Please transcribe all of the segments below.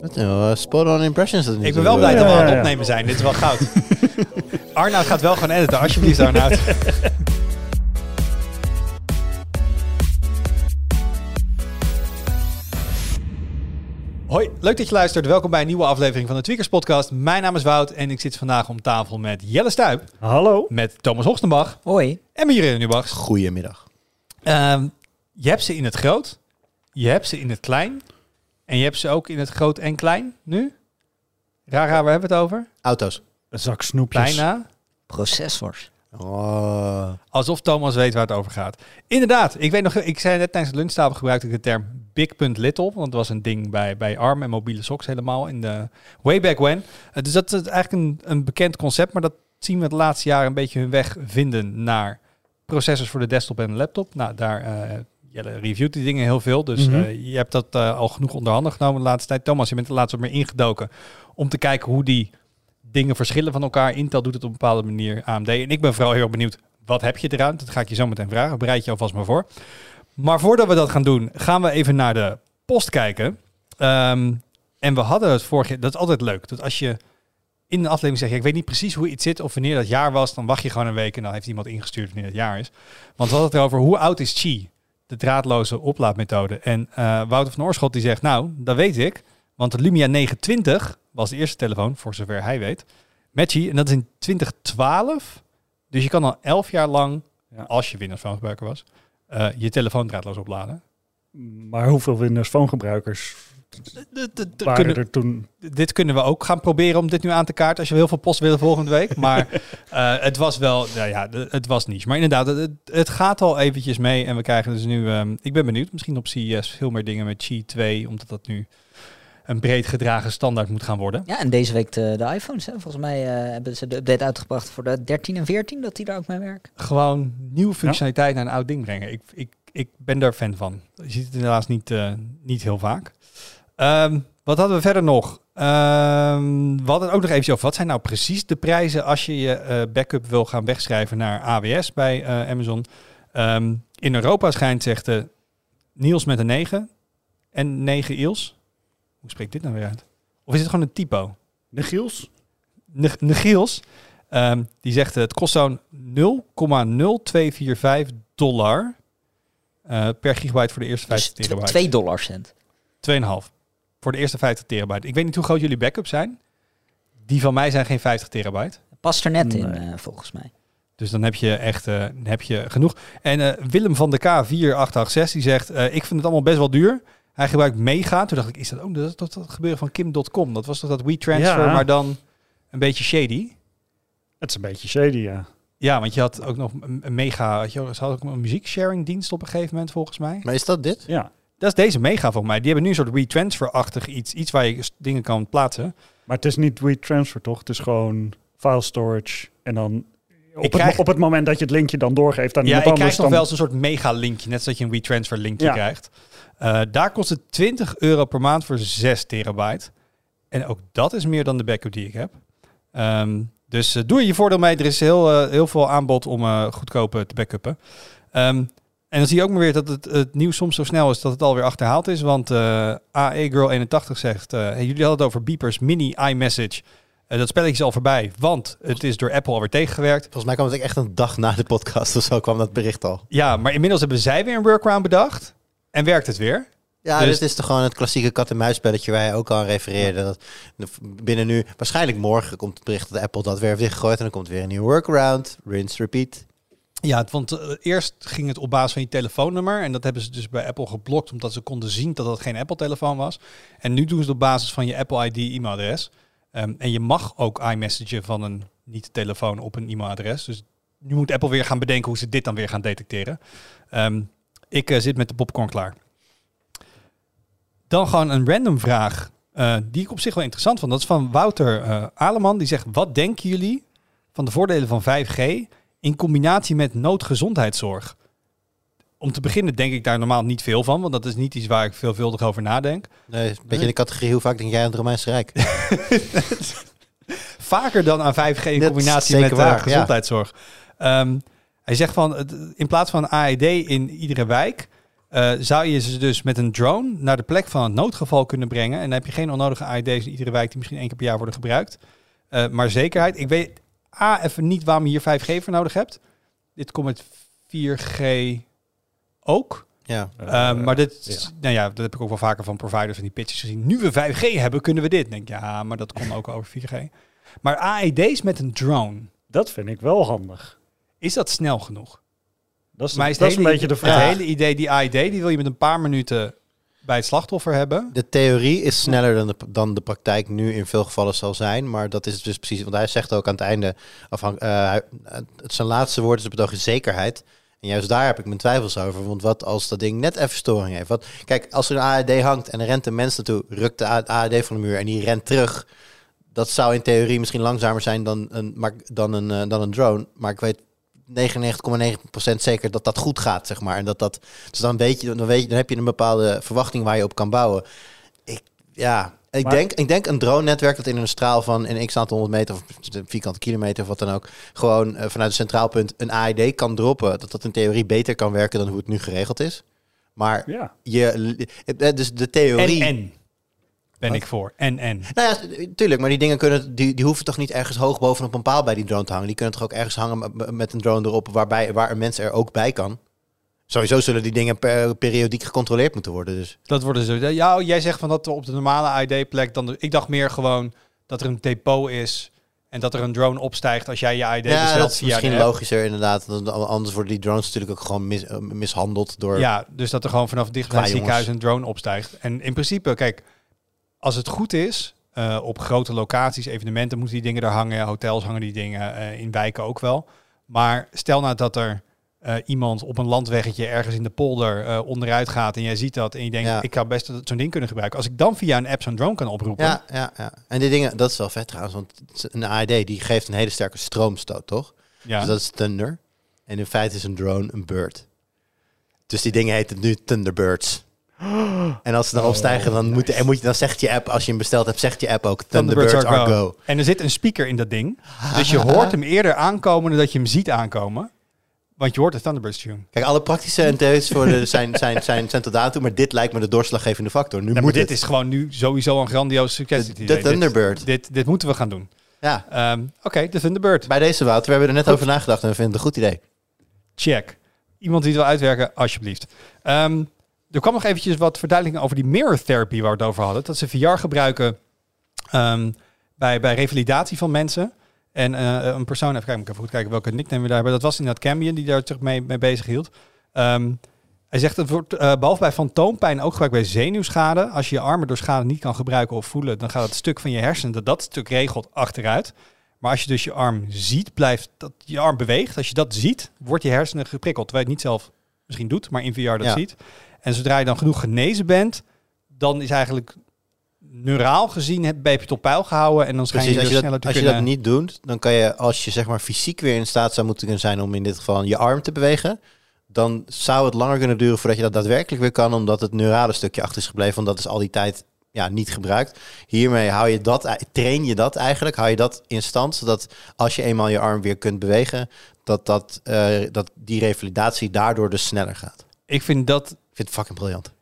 Wat nou, spot on impressions. Dat Ik ben wel blij dat we aan het opnemen zijn. Dit is wel goud. Arnoud gaat wel gewoon editen. Alsjeblieft, Arnoud. Hoi, leuk dat je luistert. Welkom bij een nieuwe aflevering van de Tweakers Podcast. Mijn naam is Wout en ik zit vandaag om tafel met Jelle Stuip, Hallo. met Thomas Hochtenbach Hoi. en met Jurgen Nubachs. Goedemiddag. Ehm, je hebt ze in het groot, je hebt ze in het klein en je hebt ze ook in het groot en klein nu. Rara, waar hebben we het over? Auto's. Een zak snoepjes. Bijna. Processors. Oh. Alsof Thomas weet waar het over gaat. Inderdaad, ik weet nog, ik zei net tijdens de lunchtafel gebruikte ik de term big.little, want het was een ding bij, bij ARM en mobiele socks helemaal in de way back when. Eh, dus dat is eigenlijk een, een bekend concept, maar dat zien we de laatste jaren een beetje hun weg vinden naar processors voor de desktop en de laptop. Nou, daar eh Jelle reviewt die dingen heel veel, dus Mhm. eh, je hebt dat eh, al genoeg onder handen genomen de laatste tijd. Thomas, je bent er laatst wat meer ingedoken om te kijken hoe die dingen verschillen van elkaar. Intel doet het op een bepaalde manier, AMD. En ik ben vooral heel benieuwd, wat heb je eraan? Dat ga ik je zo meteen vragen. Bereid je alvast maar voor. Maar voordat we dat gaan doen, gaan we even naar de post kijken. Ehm, en we hadden het vorige dat is altijd leuk. Dat als je in een aflevering zegt, ik weet niet precies hoe iets zit of wanneer dat jaar was, dan wacht je gewoon een week en dan heeft iemand ingestuurd wanneer het jaar is. Want we hadden het erover, hoe oud is Qi? De draadloze oplaadmethode. En eh, Wouter van Oorschot die zegt, nou, dat weet ik. Want de Lumia 920 was de eerste telefoon, voor zover hij weet, met Qi. En dat is in 2012. Dus je kan al 11 jaar lang, Ja. als je Windows Phone gebruiker was, eh, je telefoon draadloos opladen. Maar hoeveel Windows Phone gebruikers Kunnen, er toen? dit kunnen we ook gaan proberen om dit nu aan te kaarten als je heel veel post willen volgende week. Maar eh, het was wel, nou ja, het was niche. Maar inderdaad, het, het gaat al eventjes mee en we krijgen dus nu, ehm, ik ben benieuwd, misschien op CES veel meer dingen met Qi 2, omdat dat nu een breed gedragen standaard moet gaan worden. Ja, en deze week de, de iPhones. Hè. Volgens mij eh, hebben ze de update uitgebracht voor de 13 en 14, dat die daar ook mee werken. Gewoon nieuwe functionaliteit naar een oud ding brengen. Ik, ik, ik ben daar fan van. Je ziet het helaas niet, eh, niet heel vaak. Ehm, wat hadden we verder nog? Ehm, we hadden ook nog even over. Wat zijn nou precies de prijzen als je je eh, backup wil gaan wegschrijven naar AWS bij eh, Amazon? Ehm, in Europa schijnt, zegt de Niels met een 9 en 9 Iels. Hoe spreekt dit nou weer uit? Of is het gewoon een typo? De Giels? Neg- Negiels, ehm, die zegt eh, het kost zo'n 0,0245 dollar eh, per gigabyte voor de eerste Dus 50 tw- terabyte. 2 dollar cent. 2,5 voor de eerste 50 terabyte. Ik weet niet hoe groot jullie backups zijn. Die van mij zijn geen 50 terabyte. Past er net in, eh, volgens mij. Dus dan heb je echt eh, heb je genoeg. En eh, Willem van de K4886 die zegt, eh, ik vind het allemaal best wel duur. Hij gebruikt Mega. Toen dacht ik, is dat ook dat, toch dat gebeuren van Kim.com? Dat was toch dat WeTransfer, Ja. maar dan een beetje shady. Het is een beetje shady, ja. Ja, want je had ook nog een, mega, had je, ze hadden ook een muzieksharing dienst op een gegeven moment volgens mij. Maar is dat dit? Ja. Dat is deze mega volgens mij. Die hebben nu een soort retransfer-achtig iets, iets waar je dingen kan plaatsen. Maar het is niet WeTransfer, toch? Het is gewoon file storage. En dan op, krijg- het, op het moment dat je het linkje dan doorgeeft aan Ja, iemand je anders... krijgt nog dan... wel eens een soort mega linkje, net zoals je een retransfer linkje Ja. krijgt. Eh, daar kost het 20 euro per maand voor 6 terabyte. En ook dat is meer dan de backup die ik heb. Ehm, dus eh, doe er je voordeel mee. Er is heel, eh, heel veel aanbod om goedkoop eh, te backuppen. Ehm, en dan zie je ook maar weer dat het, het nieuws soms zo snel is dat het alweer achterhaald is. Want eh AE Girl 81 zegt, eh, hey, jullie hadden het over beepers, mini iMessage. Eh, dat spelletje is al voorbij, want het is door Apple alweer tegengewerkt. Volgens mij kwam het echt een dag na de podcast of zo kwam dat bericht al. Ja, maar inmiddels hebben zij weer een workaround bedacht. En werkt het weer. Ja, Dus- dit is toch gewoon het klassieke kat-en-muisspelletje waar je ook al aan refereerde. Dat binnen nu, waarschijnlijk morgen komt het bericht dat Apple dat weer heeft dichtgegooid. En dan komt weer een nieuwe workaround. Rinse, repeat. Ja, want eh, eerst ging het op basis van je telefoonnummer. En dat hebben ze dus bij Apple geblokt, omdat ze konden zien dat dat geen Apple-telefoon was. En nu doen ze het op basis van je Apple ID e-mailadres. Ehm, en je mag ook iMessagen van een niet-telefoon op een e-mailadres. Dus nu moet Apple weer gaan bedenken hoe ze dit dan weer gaan detecteren. Ehm, ik eh, zit met de popcorn klaar. Dan gewoon een random vraag, eh, die ik op zich wel interessant vond. Dat is van Wouter Aleman. Die zegt, wat denken jullie van de voordelen van 5G in combinatie met noodgezondheidszorg? Om te beginnen denk ik daar normaal niet veel van, want dat is niet iets waar ik veelvuldig over nadenk. Nee, een beetje in de categorie hoe vaak denk jij aan het Romeinse Rijk? Vaker dan aan 5G in combinatie met eh, waar, gezondheidszorg. Ehm, hij zegt van, in plaats van AED in iedere wijk, eh, zou je ze dus met een drone naar de plek van het noodgeval kunnen brengen. En dan heb je geen onnodige AED's in iedere wijk die misschien één keer per jaar worden gebruikt. Eh, maar zekerheid, ik weet A, even niet waarom je hier 5G voor nodig hebt. Dit komt met 4G ook. Ja. Ehm, maar dit, ja. nou ja, dat heb ik ook wel vaker van providers van die pitches gezien. Nu we 5G hebben, kunnen we dit. Denk ja, maar dat kon ook over 4G. Maar AED's met een drone, Dat vind ik wel handig. is dat snel genoeg? Dat is, Maar is dat het is een beetje de het vraag. hele idee, die AED, die wil je met een paar minuten bij het slachtoffer hebben. De theorie is sneller dan de, dan de praktijk nu in veel gevallen zal zijn. Maar dat is dus precies, want hij zegt ook aan het einde, hij- het zijn laatste woord is betogen zekerheid. En juist daar heb ik mijn twijfels over. Want wat als dat ding net even storing heeft? Wat, kijk, als er een AED hangt en er rent een mens naartoe, rukt de AED van de muur en die rent terug. Dat zou in theorie misschien langzamer zijn dan een, dan een, eh, dan een drone. Maar ik weet 99,9% zeker dat dat goed gaat, zeg maar. En dat dat, dus dan weet je, dan weet je, dan heb je een bepaalde verwachting waar je op kan bouwen. Ik, ja, ik, Maar- denk, ik denk een drone-netwerk dat in een straal van een x aantal honderd meter of vierkante kilometer of wat dan ook, gewoon eh, vanuit een centraal punt een AED kan droppen. Dat dat in theorie beter kan werken dan hoe het nu geregeld is. Maar Ja. je, eh, dus de theorie. En, en ben Wat? ik voor. En, en. Nou ja, tuurlijk, maar die dingen kunnen, die, die hoeven toch niet ergens hoog bovenop een paal bij die drone te hangen. Die kunnen toch ook ergens hangen met- een drone erop, waarbij, waar een mens er ook bij kan. Sowieso zullen die dingen per, periodiek gecontroleerd moeten worden. Dus. Dat worden ze. Ja, jij zegt van dat er op de normale AED-plek dan. de- ik dacht meer gewoon dat er een depot is en dat er een drone opstijgt als jij je AED ja, bestelt dat is misschien logischer inderdaad. Anders worden die drones natuurlijk ook gewoon mis- mishandeld door... Ja, dus dat er gewoon vanaf dicht bij Ja, het ziekenhuis een drone opstijgt. En in principe, kijk, als het goed is, eh, op grote locaties, evenementen moeten die dingen daar hangen, hotels hangen die dingen, eh, in wijken ook wel. Maar stel nou dat er eh, iemand op een landweggetje ergens in de polder onderuit gaat en jij ziet dat en je denkt, Ja. ik zou best zo'n ding kunnen gebruiken. Als ik dan via een app zo'n drone kan oproepen, Ja, ja, ja. En die dingen, dat is wel vet trouwens, want een AED die geeft een hele sterke stroomstoot, toch? ja. Dus dat is thunder. En in feite is een drone een bird. Dus die dingen heten nu Thunderbirds. En als ze dan opstijgen, dan, moet, en moet je, dan zegt je app, als je hem besteld hebt, zegt je app ook Thunderbirds, are go. En er zit een speaker in dat ding. Dus je hoort hem eerder aankomen dan dat je hem ziet aankomen. Want je hoort de Thunderbirds tune. Kijk, alle praktische en theoretische voordelen zijn, zijn, zijn, zijn tot daartoe, maar dit lijkt me de doorslaggevende factor. Nu Ja, moet dit het. is gewoon nu sowieso een grandioos succes. De- dit de idee. Dit- Thunderbird. Dit, dit, moeten we gaan doen. Ja, Ehm, Oké, de Thunderbird. bij deze Wouter, we hebben er net over nagedacht en we vinden het een goed idee. Check. Iemand die het wil uitwerken, alsjeblieft. Ehm, er kwam nog eventjes wat verduidelijking over die mirror therapy waar we het over hadden. Dat ze VR gebruiken ehm, bij, bij revalidatie van mensen. En eh, een persoon, even kijken, moet ik even goed kijken welke nickname we daar hebben. Dat was inderdaad Cambion die daar zich mee, mee bezig hield. Ehm, hij zegt, het wordt eh, behalve bij fantoompijn ook gebruikt bij zenuwschade. Als je je armen door schade niet kan gebruiken of voelen, dan gaat het stuk van je hersenen dat dat stuk regelt achteruit. Maar als je dus je arm ziet, blijft dat je arm beweegt. Als je dat ziet, wordt je hersenen geprikkeld. Terwijl je het niet zelf misschien doet, maar in VR dat Ja. ziet. En zodra je dan genoeg genezen bent, dan is eigenlijk neuraal gezien heb, je het op peil gehouden en dan schijn Precies, je als dus je, sneller dat, als je dat niet doet, dan kan je, als je zeg maar fysiek weer in staat zou moeten kunnen zijn om in dit geval je arm te bewegen, dan zou het langer kunnen duren voordat je dat daadwerkelijk weer kan, omdat het neurale stukje achter is gebleven, want dat is al die tijd ja, niet gebruikt. Hiermee hou je dat, train je dat eigenlijk, hou je dat in stand, zodat als je eenmaal je arm weer kunt bewegen, dat, dat, eh, dat die revalidatie daardoor dus sneller gaat. Ik vind dat, vind het fucking briljant.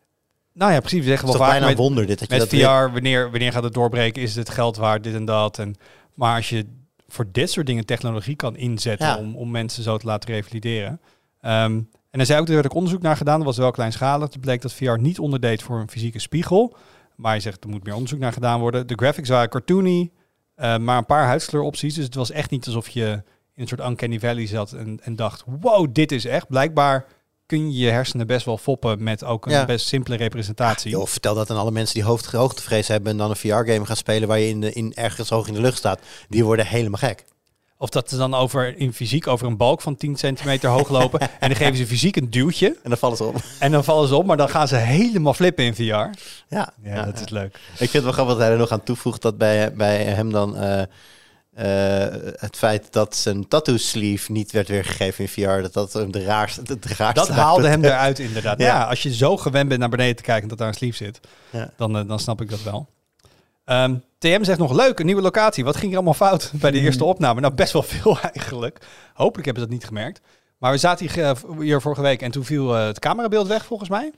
Nou ja, precies. We zeggen wel vaak bijna met, wonder dit, dat je met dat VR, wanneer, wanneer gaat het doorbreken? Is het geld waard, dit en dat? En, maar als je voor dit soort dingen technologie kan inzetten Ja. om, om mensen zo te laten revalideren. Ehm, en er zei ook, er werd ook onderzoek naar gedaan, dat was wel kleinschalig. Het bleek dat VR niet onderdeed voor een fysieke spiegel. Maar je zegt, er moet meer onderzoek naar gedaan worden. De graphics waren cartoony, eh, maar een paar huidskleuropties. Dus het was echt niet alsof je in een soort uncanny valley zat en, en dacht, wow, dit is echt. Blijkbaar kun je je hersenen best wel foppen met ook een Ja. best simpele representatie. Joh, vertel dat aan alle mensen die hoofd, hoogtevrees hebben en dan een VR-game gaan spelen waar je in, de, in ergens hoog in de lucht staat. Die worden helemaal gek. Of dat ze dan over, in fysiek over een balk van 10 centimeter hoog lopen. en dan geven ze fysiek een duwtje. En dan vallen ze op. En dan vallen ze op, maar dan gaan ze helemaal flippen in VR. Ja, Ja, dat is leuk. Ik vind het wel grappig dat hij er nog aan toevoegt dat bij, bij hem dan eh, eh, het feit dat zijn tattoo sleeve niet werd weergegeven in VR, dat dat hem de raarste, het raarste Dat haalde hem eruit inderdaad. Ja. Ja. als je zo gewend bent naar beneden te kijken dat daar een sleeve zit, Ja. dan, eh, dan snap ik dat wel. Ehm, TM zegt nog leuk, een nieuwe locatie. Wat ging er allemaal fout bij de eerste opname? Nou, best wel veel eigenlijk. Hopelijk hebben ze dat niet gemerkt. Maar we zaten hier, eh, hier vorige week en toen viel het camerabeeld weg volgens mij.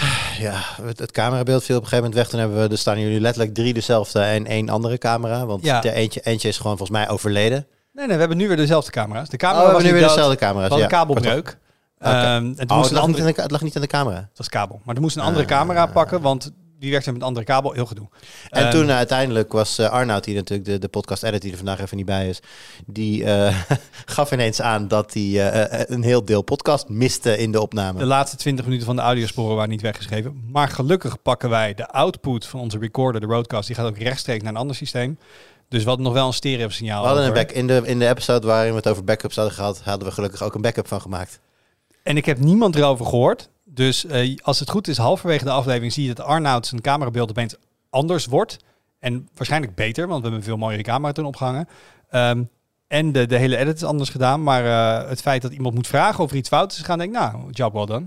Ja, het, het camerabeeld viel op een gegeven moment weg. Toen hebben we, er staan hier nu letterlijk drie dezelfde en één andere camera. Want Ja. de eentje, eentje is gewoon volgens mij overleden. Nee, nee, we hebben nu weer dezelfde camera's. De camera Oh, we hebben nu weer dood. dezelfde camera's. Hadden ja. kabelbreuk. Oké. Ehm, en toen Oh, moest het een lag, niet andere... de, het lag niet aan de camera. Het was kabel. Maar er moest een andere Ah. camera pakken, want die werkte met een andere kabel. Heel gedoe. En Ehm, toen uiteindelijk was eh, Arnoud, die natuurlijk de, de podcast edit, die er vandaag even niet bij is, die eh, gaf ineens aan dat hij eh, een heel deel podcast miste in de opname. De laatste 20 minuten van de audiosporen waren niet weggeschreven. Maar gelukkig pakken wij de output van onze recorder, de Roadcast. Die gaat ook rechtstreeks naar een ander systeem. Dus we hadden nog wel een stereo signaal. We hadden een back in de, in de episode waarin we het over backups hadden gehad, hadden we gelukkig ook een backup van gemaakt. En ik heb niemand erover gehoord. Dus eh, als het goed is, halverwege de aflevering zie je dat Arnoud zijn camerabeeld opeens anders wordt. En waarschijnlijk beter, want we hebben een veel mooiere camera toen opgehangen. Ehm, en de, de hele edit is anders gedaan. Maar eh, het feit dat iemand moet vragen of er iets fout is gegaan, denk ik, nou, job well done.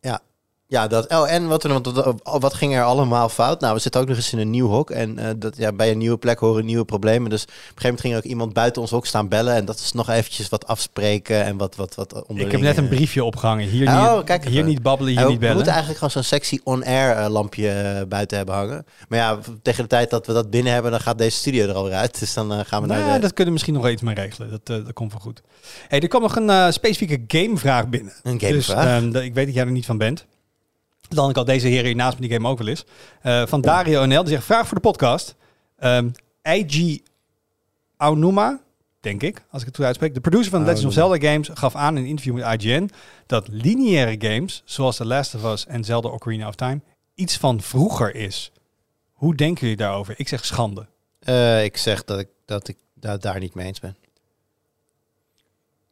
Ja, dat, oh, en wat, er, wat, wat ging er allemaal fout? Nou, we zitten ook nog eens in een nieuw hok. En eh, dat, ja, bij een nieuwe plek horen nieuwe problemen. Dus op een gegeven moment ging er ook iemand buiten ons hok staan bellen. En dat is nog eventjes wat afspreken en wat, wat, wat onderling, Ik heb net een briefje opgehangen. Hier, Oh, niet, kijk hier niet babbelen, hier Ja, we, niet we bellen. moeten eigenlijk gewoon zo'n sexy on-air eh, lampje eh, buiten hebben hangen. Maar ja, tegen de tijd dat we dat binnen hebben, dan gaat deze studio er alweer uit. Dus dan gaan we Nou, naar de... dat kunnen we misschien nog iets mee regelen. Dat, dat komt wel goed. Hey, er kwam nog een specifieke gamevraag binnen. Een Dus gamevraag. ehm, de- ik weet dat jij er niet van bent. Dan ik al deze heren hier naast me die game ook wel is. Eh, van Dario NL. Die zegt, vraag voor de podcast. Ehm IG Aonuma, denk ik, als ik het goed uitspreek. De producer van de Legend of Zelda games gaf aan in een interview met IGN... dat lineaire games, zoals The Last of Us en Zelda Ocarina of Time... iets van vroeger is. Hoe denken jullie daarover? Ik zeg schande. Eh, ik zeg dat ik, dat ik da- daar niet mee eens ben.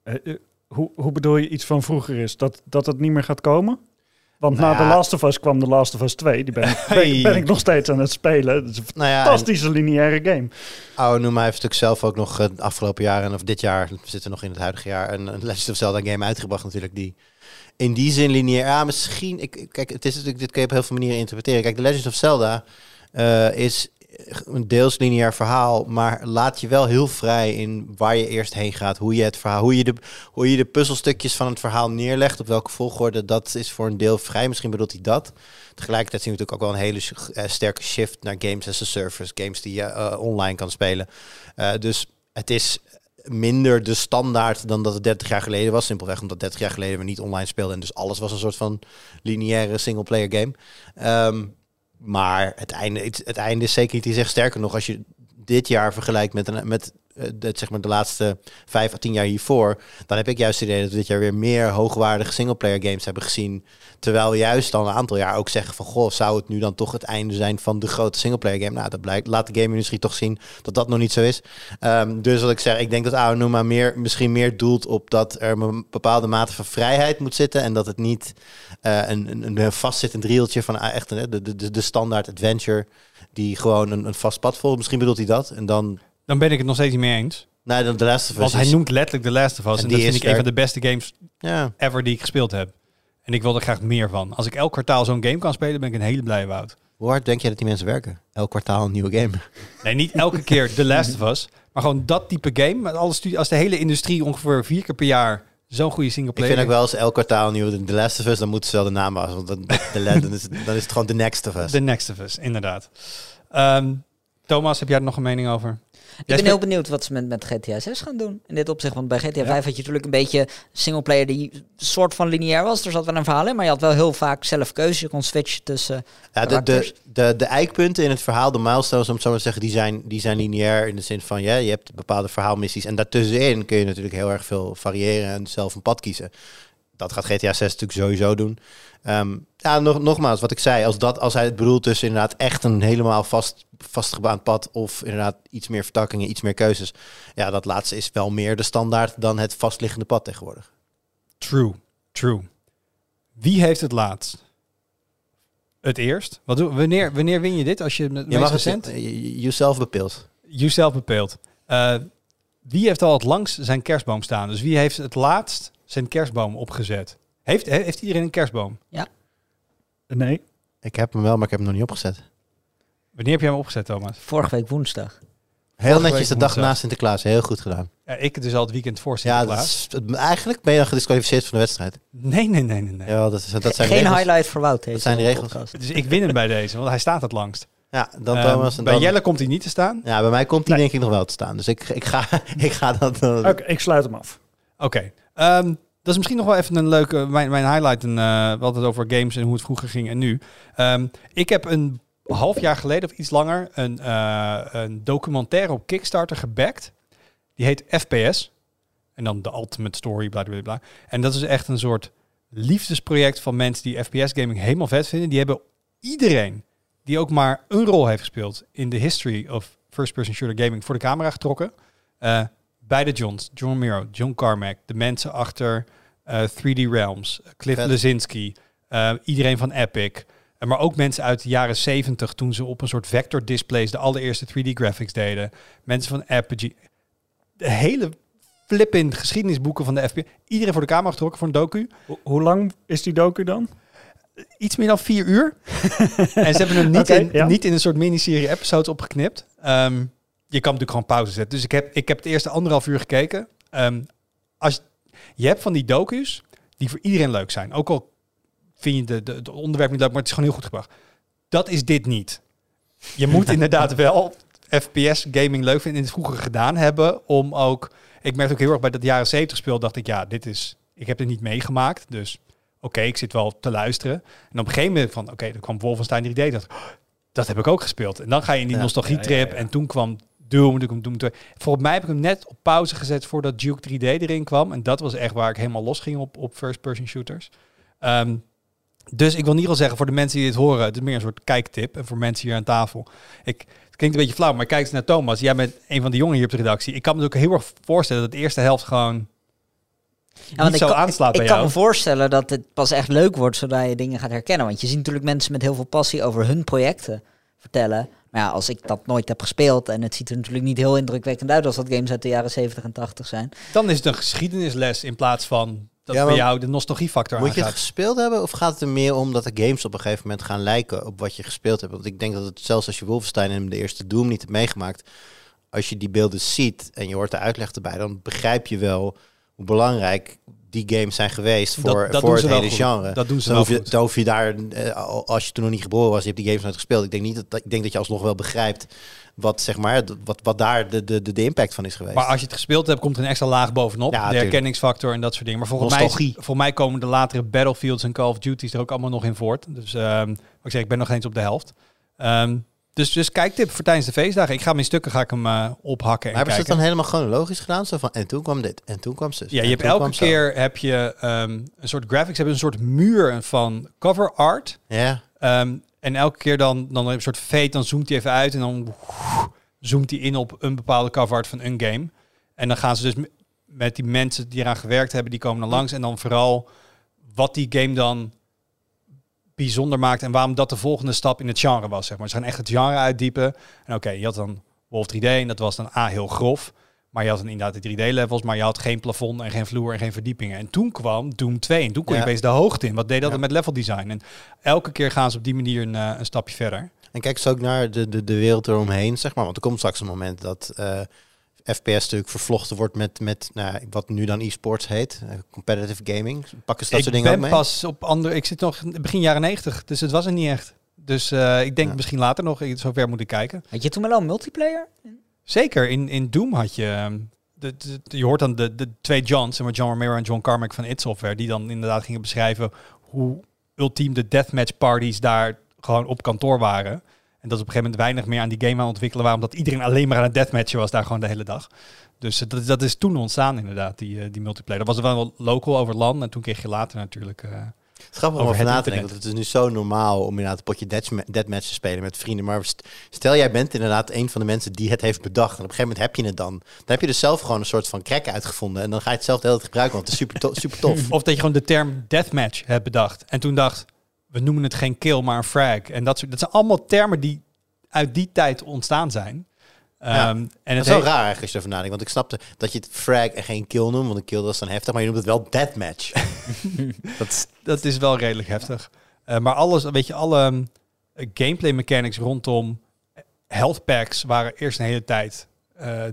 Eh, hoe, hoe bedoel je iets van vroeger is? Dat, dat het niet meer gaat komen? Want Nou na The. Last of Us kwam The Last of Us 2. Die ben, ik- ben, ik- ben ik nog steeds aan het spelen. Het is een Nou ja, fantastische lineaire game. Oude Noema heeft natuurlijk zelf ook nog eh, het afgelopen jaar en of dit jaar, we zitten nog in het huidige jaar, een, een Legend of Zelda game uitgebracht natuurlijk die in die zin lineair. Ja, misschien. Ik, ik- kijk, het is natuurlijk dit kun je op heel veel manieren interpreteren. Kijk, The Legend of Zelda eh, is een deels lineair verhaal, maar laat je wel heel vrij in waar je eerst heen gaat, hoe je het verhaal, hoe je de, hoe je de puzzelstukjes van het verhaal neerlegt, op welke volgorde. Dat is voor een deel vrij. Misschien bedoelt hij dat. Tegelijkertijd zien we natuurlijk ook wel een hele eh, sterke shift naar games as a service, games die je eh, online kan spelen. Eh, dus het is minder de standaard dan dat het 30 jaar geleden was. Simpelweg omdat 30 jaar geleden we niet online speelden en dus alles was een soort van lineaire single-player game. Ehm, maar het einde, het, einde is zeker niet die zegt sterker nog als je dit jaar vergelijkt met, een, met eh, de, zeg maar de laatste vijf à tien jaar hiervoor, dan heb ik juist het idee dat we dit jaar weer meer hoogwaardige singleplayer games hebben gezien. Terwijl we juist al een aantal jaar ook zeggen van goh, zou het nu dan toch het einde zijn van de grote singleplayer game? Nou, dat blijkt, laat de game-industrie toch zien dat dat nog niet zo is. Ehm, dus wat ik zeg, ik denk dat Aonuma meer, misschien meer doelt op dat er een bepaalde mate van vrijheid moet zitten en dat het niet eh, een, een, een vastzittend rieltje van ah, echt een, de, de, de standaard adventure die gewoon een, een vast pad volgt. Misschien bedoelt hij dat. En dan, Dan ben ik het nog steeds niet mee eens. nou, dan de laatste Want hij noemt letterlijk The Last of Us. En dat vind ik een van de beste games Ja, ever die ik gespeeld heb. En ik wil er graag meer van. Als ik elk kwartaal zo'n game kan spelen, ben ik een hele blije woud. hoe hard denk jij dat die mensen werken? Elk kwartaal een nieuwe game. Nee, niet elke keer The Last of Us. Maar gewoon dat type game. Met studie, als de hele industrie ongeveer vier keer per jaar zo'n goede Ik singleplayer... vind ook wel eens elk kwartaal een nieuwe The Last of Us, dan moeten ze wel de naam af. Want is, dan is het gewoon The Next of Us. The Next of Us, inderdaad. Ehm, Thomas, heb jij er nog een mening over? Ik ben heel benieuwd wat ze met, met GTA 6 gaan doen. In dit opzicht, want bij GTA Ja. 5 had je natuurlijk een beetje singleplayer die soort van lineair was. Er zat wel een verhaal in, maar je had wel heel vaak zelf keuze. Je kon switchen tussen... Ja, de, de, de eikpunten in het verhaal, de milestones, om het zo maar te zeggen, die zijn, die zijn lineair in de zin van, ja, je hebt bepaalde verhaalmissies. En daartussenin kun je natuurlijk heel erg veel variëren en zelf een pad kiezen. Dat gaat GTA 6 natuurlijk sowieso doen. Ehm, ja, nog, nogmaals, wat ik zei, als, dat, als hij het bedoelt tussen inderdaad echt een helemaal vast, vastgebaand pad of inderdaad iets meer vertakkingen, iets meer keuzes. Ja, dat laatste is wel meer de standaard dan het vastliggende pad tegenwoordig. True, true. Wie heeft het laatst? Het eerst? Wat doe, wanneer, wanneer win je dit? Als je Je mag recent? jezelf bepeelt. Jezelf bepeelt. Eh, wie heeft al het langst zijn kerstboom staan? Dus wie heeft het laatst zijn kerstboom opgezet? Heeft, he- heeft iedereen een kerstboom? Nee, Ik heb hem wel, maar ik heb hem nog niet opgezet. Wanneer heb jij hem opgezet, Thomas? Vorige week woensdag. Heel Vorige netjes de dag woensdag. na Sinterklaas. Heel goed gedaan. Ja, ik dus al het weekend voor Ja, dat Sinterklaas. is, het- eigenlijk ben je dan gedisqualificeerd van de wedstrijd. Nee, nee, nee, nee. nee. Ja, dat, is, dat zijn Geen regels. highlight voor Wout. deze zijn de regels. podcast. Dus ik win hem bij deze, want hij staat het langst. Ja, dan Ehm, Thomas. En bij dan, Jelle komt hij niet te staan. Ja, bij mij komt hij Nee. denk ik nog wel te staan. Dus ik, ik, ga, ik ga dat... Oké, ik sluit hem af. Oké. Ehm, dat is misschien nog wel even een leuke, mijn, mijn highlight. Eh, hadden het over games en hoe het vroeger ging en nu. Ehm, ik heb een half jaar geleden of iets langer een, eh, een documentaire op Kickstarter gebackt. Die heet FPS. En dan de Ultimate Story, bla bla bla. En dat is echt een soort liefdesproject van mensen die FPS gaming helemaal vet vinden. Die hebben iedereen die ook maar een rol heeft gespeeld in de history of first-person shooter gaming voor de camera getrokken. Eh, beide Johns, John Romero, John Carmack, de mensen achter eh, 3D Realms, Cliff Vet. Lesinski, eh, iedereen van Epic. Eh, maar ook mensen uit de jaren 70 toen ze op een soort vector displays de allereerste 3D graphics deden. Mensen van Apogee. De hele flippend geschiedenisboeken van de FPS. Iedereen voor de camera getrokken voor een docu. Ho- hoe lang is die docu dan? Iets meer dan vier uur. en ze hebben hem niet, in, ja. niet in een soort miniserie episodes opgeknipt. Ehm, je kan natuurlijk gewoon pauze zetten. Dus ik heb, ik heb het eerste anderhalf uur gekeken. Ehm, als, je hebt van die docu's die voor iedereen leuk zijn. Ook al vind je de, de, het onderwerp niet leuk, maar het is gewoon heel goed gebracht. Dat is dit niet. Je moet inderdaad wel FPS gaming leuk vinden en het vroeger gedaan hebben om ook... Ik merkte ook heel erg bij dat jaren 70 speel, dacht ik, ja, dit is... Ik heb het niet meegemaakt, dus oké, ik zit wel te luisteren. En op een gegeven moment van, oké, er kwam Wolfenstein 3D, dacht ik, "Oh, dat heb ik ook gespeeld. En dan ga je in die Ja, nostalgietrip ja, ja, ja. en toen kwam Doom, toen kwam Doom 2. Volgens mij heb ik hem net op pauze gezet voordat Duke 3D erin kwam. En dat was echt waar ik helemaal los ging op, op first-person shooters. Ehm, dus ik wil niet al zeggen voor de mensen die dit horen, het is meer een soort kijktip. En voor mensen hier aan tafel. Ik, het klinkt een beetje flauw, maar kijk eens naar Thomas. Jij bent een van de jongen hier op de redactie. Ik kan me ook heel erg voorstellen dat de eerste helft gewoon Ja, niet zo kan, aanslaat ik bij kan me voorstellen dat het pas echt leuk wordt zodra je dingen gaat herkennen. Want je ziet natuurlijk mensen met heel veel passie over hun projecten vertellen. Maar ja, als ik dat nooit heb gespeeld en het ziet er natuurlijk niet heel indrukwekkend uit als dat games uit de jaren 70 en 80 zijn. Dan is het een geschiedenisles in plaats van dat Ja, bij jou de nostalgiefactor Moet je het gespeeld hebben of gaat het er meer om dat de games op een gegeven moment gaan lijken op wat je gespeeld hebt? Want ik denk dat het zelfs als je Wolfenstein en de eerste Doom niet hebt meegemaakt, als je die beelden ziet en je hoort de uitleg erbij, dan begrijp je wel hoe belangrijk die games zijn geweest Dat- voor, dat voor doen het hele goed. genre. Dat doen ze dan wel hoef, je, goed. dan hoef je daar, eh, al- als je toen nog niet geboren was, je hebt die games nooit gespeeld. Ik denk niet dat, dat- ik denk dat je alsnog wel begrijpt wat, zeg maar, wat, wat daar de, de, de, impact van is geweest. Maar als je het gespeeld hebt, komt er een extra laag bovenop. Ja, de herkenningsfactor en dat soort dingen. Maar volgens mij, voor mij komen de latere Battlefields en Call of Duty's er ook allemaal nog in voort. Dus ehm, wat ik zeg, ik ben nog eens op de helft. Ehm, dus, dus kijktip voor tijdens de feestdagen. Ik ga hem in stukken ga ik hem eh, ophakken en maar hebben ze het dan helemaal chronologisch gedaan? Zo van, en toen kwam dit, en toen kwam zus. Ja, je hebt elke zo. keer heb je ehm, een soort graphics, hebben een soort muur van cover art. Ja, Ehm, en elke keer dan, dan heb je een soort fade, dan zoomt hij even uit en dan zoomt hij in op een bepaalde cover art van een game. En dan gaan ze dus met die mensen die eraan gewerkt hebben, die komen dan langs. En dan vooral wat die game dan bijzonder maakt en waarom dat de volgende stap in het genre was. Zeg maar. Ze gaan echt het genre uitdiepen. En oké, je had dan Wolf 3D en dat was dan A, heel grof. Maar je had dan inderdaad de 3D-levels, maar je had geen plafond en geen vloer en geen verdiepingen. En toen kwam Doom 2 en toen kon je opeens de hoogte in. Wat deed dat Ja. met level design? En elke keer gaan ze op die manier een, eh, een stapje verder. en kijk eens ook naar de, de, de wereld eromheen, zeg maar. Want er komt straks een moment dat eh, FPS natuurlijk vervlochten wordt met, met nou, wat nu dan e-sports heet. eh, competitive gaming. Pakken ze dat ik soort dingen ben ook mee? pas op andere. Ik zit nog in begin jaren 90, dus het was er niet echt. Dus eh, ik denk Ja. misschien later nog. Zover moet ik kijken. Had je toen wel een multiplayer? Zeker, in, in Doom had je... ehm, De, de- de- je hoort dan de, de twee Johns, John Romero en John Carmack van id Software, die dan inderdaad gingen beschrijven hoe ultiem de deathmatch parties daar gewoon op kantoor waren. En dat is op een gegeven moment weinig meer aan die game aan ontwikkelen waren, omdat iedereen alleen maar aan het deathmatchen was daar gewoon de hele dag. Dus eh, dat, dat is toen ontstaan inderdaad, die, eh, die multiplayer. Dat was wel local over LAN en toen kreeg je later natuurlijk... eh, Het is grappig om Over na te denken, want het is nu zo normaal om inderdaad een potje deathma- deathmatch te spelen met vrienden. Maar st- stel jij bent inderdaad een van de mensen die het heeft bedacht. En op een gegeven moment heb je het dan. Dan heb je dus zelf gewoon een soort van crack uitgevonden. En dan ga je het zelf de hele tijd gebruiken, want het is super tof. Of dat je gewoon de term deathmatch hebt bedacht. En toen dacht, we noemen het geen kill, maar een frag. En dat, soort, dat zijn allemaal termen die uit die tijd ontstaan zijn. Ja. Ehm, en Het is wel heet- raar eigenlijk als je nadenkt. Want ik snapte dat je het frag en geen kill noemt. Want een kill is dan heftig. Maar je noemt het wel deathmatch. dat is, dat is wel redelijk heftig. Eh, maar alles, weet je, alle um, gameplay mechanics rondom health packs waren eerst een hele tijd eh,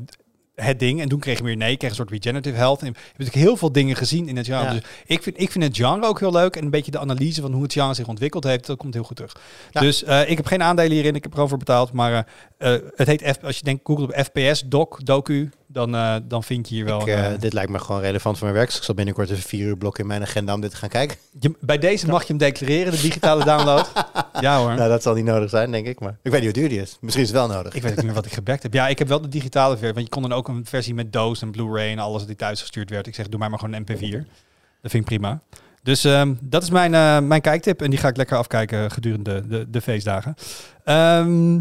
het ding. En toen kreeg je weer nee, kreeg een soort regenerative health. En je hebt natuurlijk heel veel dingen gezien in het genre. Ja. Dus ik vind, ik vind het genre ook heel leuk. En een beetje de analyse van hoe het genre zich ontwikkeld heeft, dat komt heel goed terug. Ja. Dus eh, ik heb geen aandelen hierin, ik heb erover betaald. Maar eh, eh, het heet, F, als je denkt, Google op FPS, doc, docu, dan, eh, dan vind je hier wel... ik, een, eh, eh, dit lijkt me gewoon relevant voor mijn werk. Dus ik zal binnenkort even vier uur blokken in mijn agenda om dit te gaan kijken. je, bij deze mag je hem declareren, de digitale download. ja hoor. Nou, dat zal niet nodig zijn, denk ik. Maar ik weet niet hoe duur die is. Misschien is het wel nodig. Ik weet niet meer wat ik gebackt heb. Ja, ik heb wel de digitale versie. Want je kon dan ook een versie met doos en Blu-ray en alles die thuis gestuurd werd. Ik zeg, doe mij maar gewoon een MP4. Dat vind ik prima. Dus ehm, dat is mijn, eh, mijn kijktip. En die ga ik lekker afkijken gedurende de, de feestdagen. Ehm,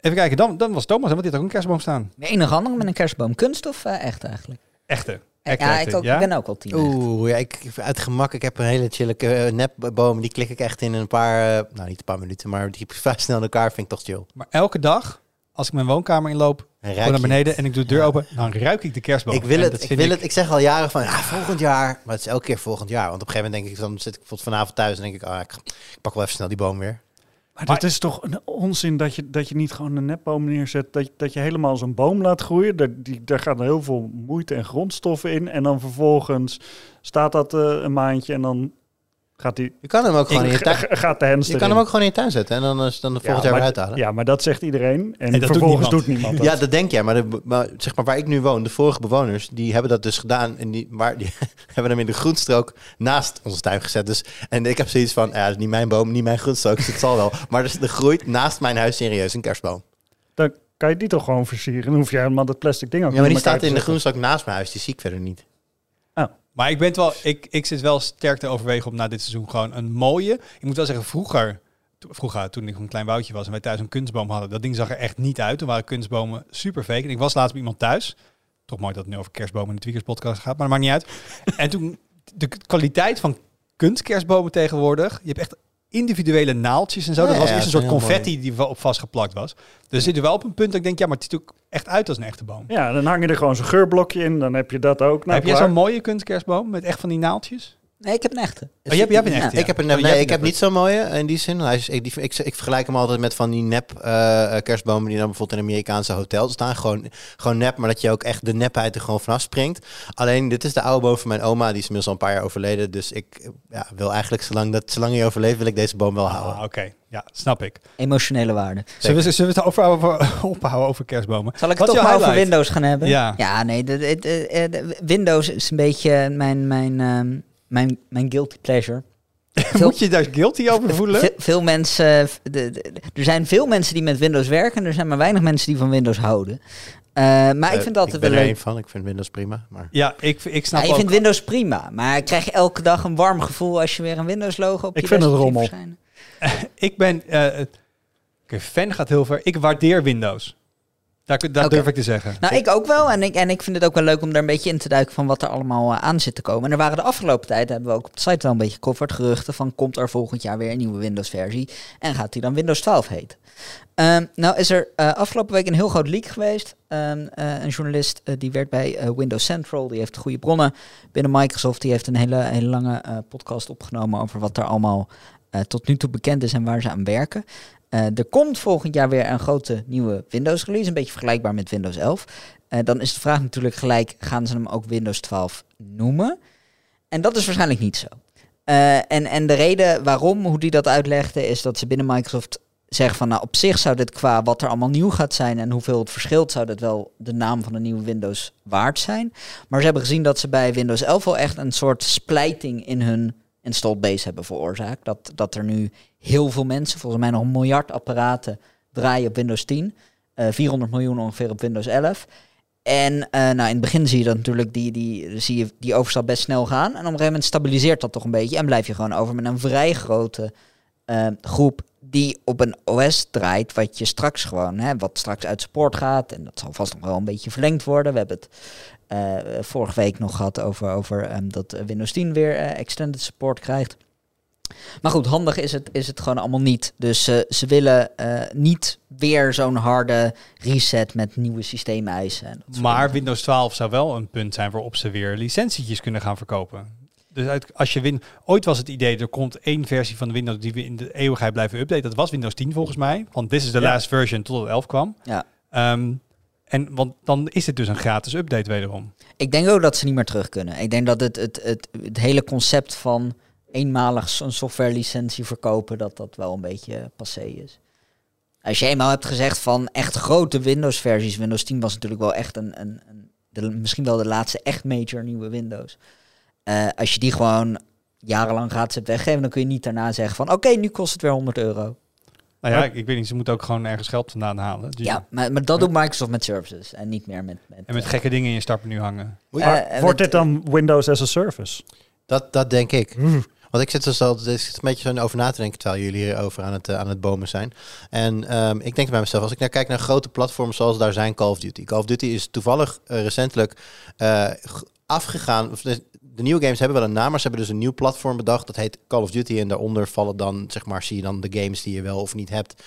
even kijken, dan, dan was Thomas, hè, want die had ook een kerstboom staan. De enige andere met een kerstboom. Kunst of eh, echt eigenlijk? Echte. Ja, Echte, ik, ook, ja? ik ben ook al tien. Oeh, ja, ik, uit gemak. Ik heb een hele chille uh, nepboom. Die klik ik echt in een paar, uh, nou niet een paar minuten, maar die vrij snel in elkaar vind ik toch chill. Maar elke dag, als ik mijn woonkamer inloop, En gewoon naar beneden het. en ik doe de deur Ja. open, dan ruik ik de kerstboom. Ik wil En het, ik wil het. Ik zeg al jaren van, ja, volgend jaar. Maar het is elke keer volgend jaar. Want op een gegeven moment denk ik, dan zit ik bijvoorbeeld vanavond thuis en denk ik, ah, ik, ik pak wel even snel die boom weer. Maar, Maar- dat is toch een onzin dat je, dat je niet gewoon een nepboom neerzet. Dat, je- dat je helemaal zo'n boom laat groeien. Daar, die, daar gaan heel veel moeite en grondstoffen in. En dan vervolgens staat dat eh, een maandje en dan gaat, die, Je kan hem ook gewoon in je tuin. ga- gaat de hens Je kan hem ook gewoon in je tuin zetten en dan, is dan de volgend jaar maar, weer uithalen. Ja, maar dat zegt iedereen. En, dat doet vervolgens niemand. doet niemand dat. Ja, dat denk jij. Maar, de, maar zeg maar waar ik nu woon, de vorige bewoners, die hebben dat dus gedaan. En die, maar die hebben hem in de groenstrook naast onze tuin gezet. Dus, en ik heb zoiets van, ja, dat is niet mijn boom, niet mijn groenstrook, dus het zal wel. Maar dus, er groeit naast mijn huis serieus een kerstboom. Dan kan je die toch gewoon versieren. Dan hoef je helemaal dat plastic ding ook Ja, maar die staat in de groenstrook naast mijn huis, die zie ik verder niet. Maar ik ben wel, ik, ik zit wel sterk te overwegen om na dit seizoen gewoon een mooie. Ik moet wel zeggen, vroeger, vroeger toen ik een klein woudje was en wij thuis een kunstboom hadden, dat ding zag er echt niet uit. Toen waren kunstbomen super fake. En ik was laatst bij iemand thuis. Toch mooi dat het nu over kerstbomen in de Tweakers podcast gaat, maar dat maakt niet uit. en toen, de kwaliteit van kunstkerstbomen tegenwoordig, je hebt echt individuele naaltjes en zo. Ja, dat was ja, eerst een soort confetti die op vastgeplakt was. Dus zit er wel op een punt dat ik denk, ja, maar het ziet ook echt uit als een echte boom. Ja, dan hang je er gewoon zo'n geurblokje in. Dan heb je dat ook. Nou, heb jij klaar. zo'n mooie kunstkerstboom met echt van die naaltjes? Nee, ik heb een echte. Oh, jij, hebt- een echte, ja. Ik heb, een, Oh, jij nee, ik een heb niet zo'n mooie in die zin. Hij is, ik, die, ik, ik vergelijk hem altijd met van die nep eh, eh, kerstbomen die dan bijvoorbeeld in Amerikaanse hotels staan. Gewoon, gewoon nep, maar dat je ook echt de nepheid er gewoon vanaf springt. Alleen, dit is de oude boom van mijn oma. Die is inmiddels al een paar jaar overleden. Dus ik ja, wil eigenlijk, zolang, dat, zolang hij overleeft, wil ik deze boom wel houden. Ah, oké. Ja, snap ik. Emotionele waarde. Zullen we, zullen we het over, over, ophouden over kerstbomen? Zal ik Wat het toch maar over? Windows gaan hebben? Ja. Ja, nee. De, de, de- de- Windows is een beetje mijn, mijn, ehm, mijn, mijn guilty pleasure. Veel- Moet je daar guilty over voelen? Ve- veel mensen, de- de- er zijn veel mensen die met Windows werken. Er zijn maar weinig mensen die van Windows houden. Eh, maar ik Eh, vind het altijd ik ben er één van. Ik vind Windows prima. Maar Ja, ik, ik snap Ja, je ook. vindt Windows prima, maar krijg je elke dag een warm gevoel als je weer een Windows logo op Ik je vind het rommel. Ik ben... eh, Oké, fan gaat heel ver. Ik waardeer Windows. Daar, durf ik te zeggen. Nou, ik ook wel. En ik, en ik vind het ook wel leuk om daar een beetje in te duiken van wat er allemaal eh, aan zit te komen. En er waren de afgelopen tijd, hebben we ook op de site wel een beetje gecoverd, geruchten van komt er volgend jaar weer een nieuwe Windows versie. En gaat die dan Windows 12 heten? Ehm, nou is er eh, afgelopen week een heel groot leak geweest. Ehm, eh, een journalist die werkt bij Windows Central, die heeft goede bronnen binnen Microsoft. Die heeft een hele, hele lange podcast opgenomen over wat er allemaal tot nu toe bekend is en waar ze aan werken. Eh, er komt volgend jaar weer een grote nieuwe Windows release, een beetje vergelijkbaar met Windows 11. Eh, dan is de vraag natuurlijk gelijk, gaan ze hem ook Windows 12 noemen? En dat is waarschijnlijk niet zo. Eh, en, en de reden waarom, hoe die dat uitlegde, is dat ze binnen Microsoft zeggen van, nou op zich zou dit qua wat er allemaal nieuw gaat zijn en hoeveel het verschilt, zou dat wel de naam van de nieuwe Windows waard zijn. Maar ze hebben gezien dat ze bij Windows 11 wel echt een soort splijting in hun installed base hebben veroorzaakt. Dat, dat er nu heel veel mensen, volgens mij nog een miljard apparaten, draaien op Windows 10. eh 400 miljoen ongeveer op Windows 11. En eh, nou, in het begin zie je dat natuurlijk die, die, zie je die overstap best snel gaan. En op een gegeven moment stabiliseert dat toch een beetje. En blijf je gewoon over met een vrij grote eh, groep die op een OS draait. Wat je straks gewoon, hè, wat straks uit support gaat. En dat zal vast nog wel een beetje verlengd worden. We hebben het eh, vorige week nog gehad over, over ehm, dat Windows 10 weer eh, extended support krijgt. Maar goed, handig is het, is het gewoon allemaal niet. Dus eh, ze willen niet weer zo'n harde reset met nieuwe systeemeisen. Maar. Windows 12 zou wel een punt zijn waarop ze weer licentietjes kunnen gaan verkopen. Dus uit, als je win, ooit was het idee, er komt één versie van de Windows die we in de eeuwigheid blijven updaten. Dat was Windows 10 volgens mij. Want this is the Ja. last version tot het 11 kwam. Ja. Ehm, en want dan is het dus een gratis update wederom. Ik denk ook dat ze niet meer terug kunnen. Ik denk dat het, het, het, het hele concept van eenmalig een software licentie verkopen, dat dat wel een beetje passé is. Als je eenmaal hebt gezegd van echt grote Windows versies, Windows 10 was natuurlijk wel echt een, een, een misschien wel de laatste echt major nieuwe Windows. Eh, als je die gewoon jarenlang gratis hebt weggeven, dan kun je niet daarna zeggen van oké, nu kost het weer 100 euro. Nou ja, Maar- ik, ik weet niet, ze moeten ook gewoon ergens geld vandaan halen. Dus Ja, maar, maar dat doet Microsoft met services en niet meer met... met En met eh, gekke dingen in je startmenu hangen. Eh, Wordt met- dit dan Windows as a Service? Dat, dat denk ik. Want ik zit dus al, er zit een beetje zo over na te denken terwijl jullie hierover aan het, eh, aan het bomen zijn. En ehm, ik denk bij mezelf, als ik naar kijk naar grote platforms zoals daar zijn Call of Duty. Call of Duty is toevallig eh, recentelijk eh, g- afgegaan. De, nieuwe games hebben wel een naam, maar ze hebben dus een nieuw platform bedacht. Dat heet Call of Duty. En daaronder vallen dan, zeg maar, zie je dan de games die je wel of niet hebt.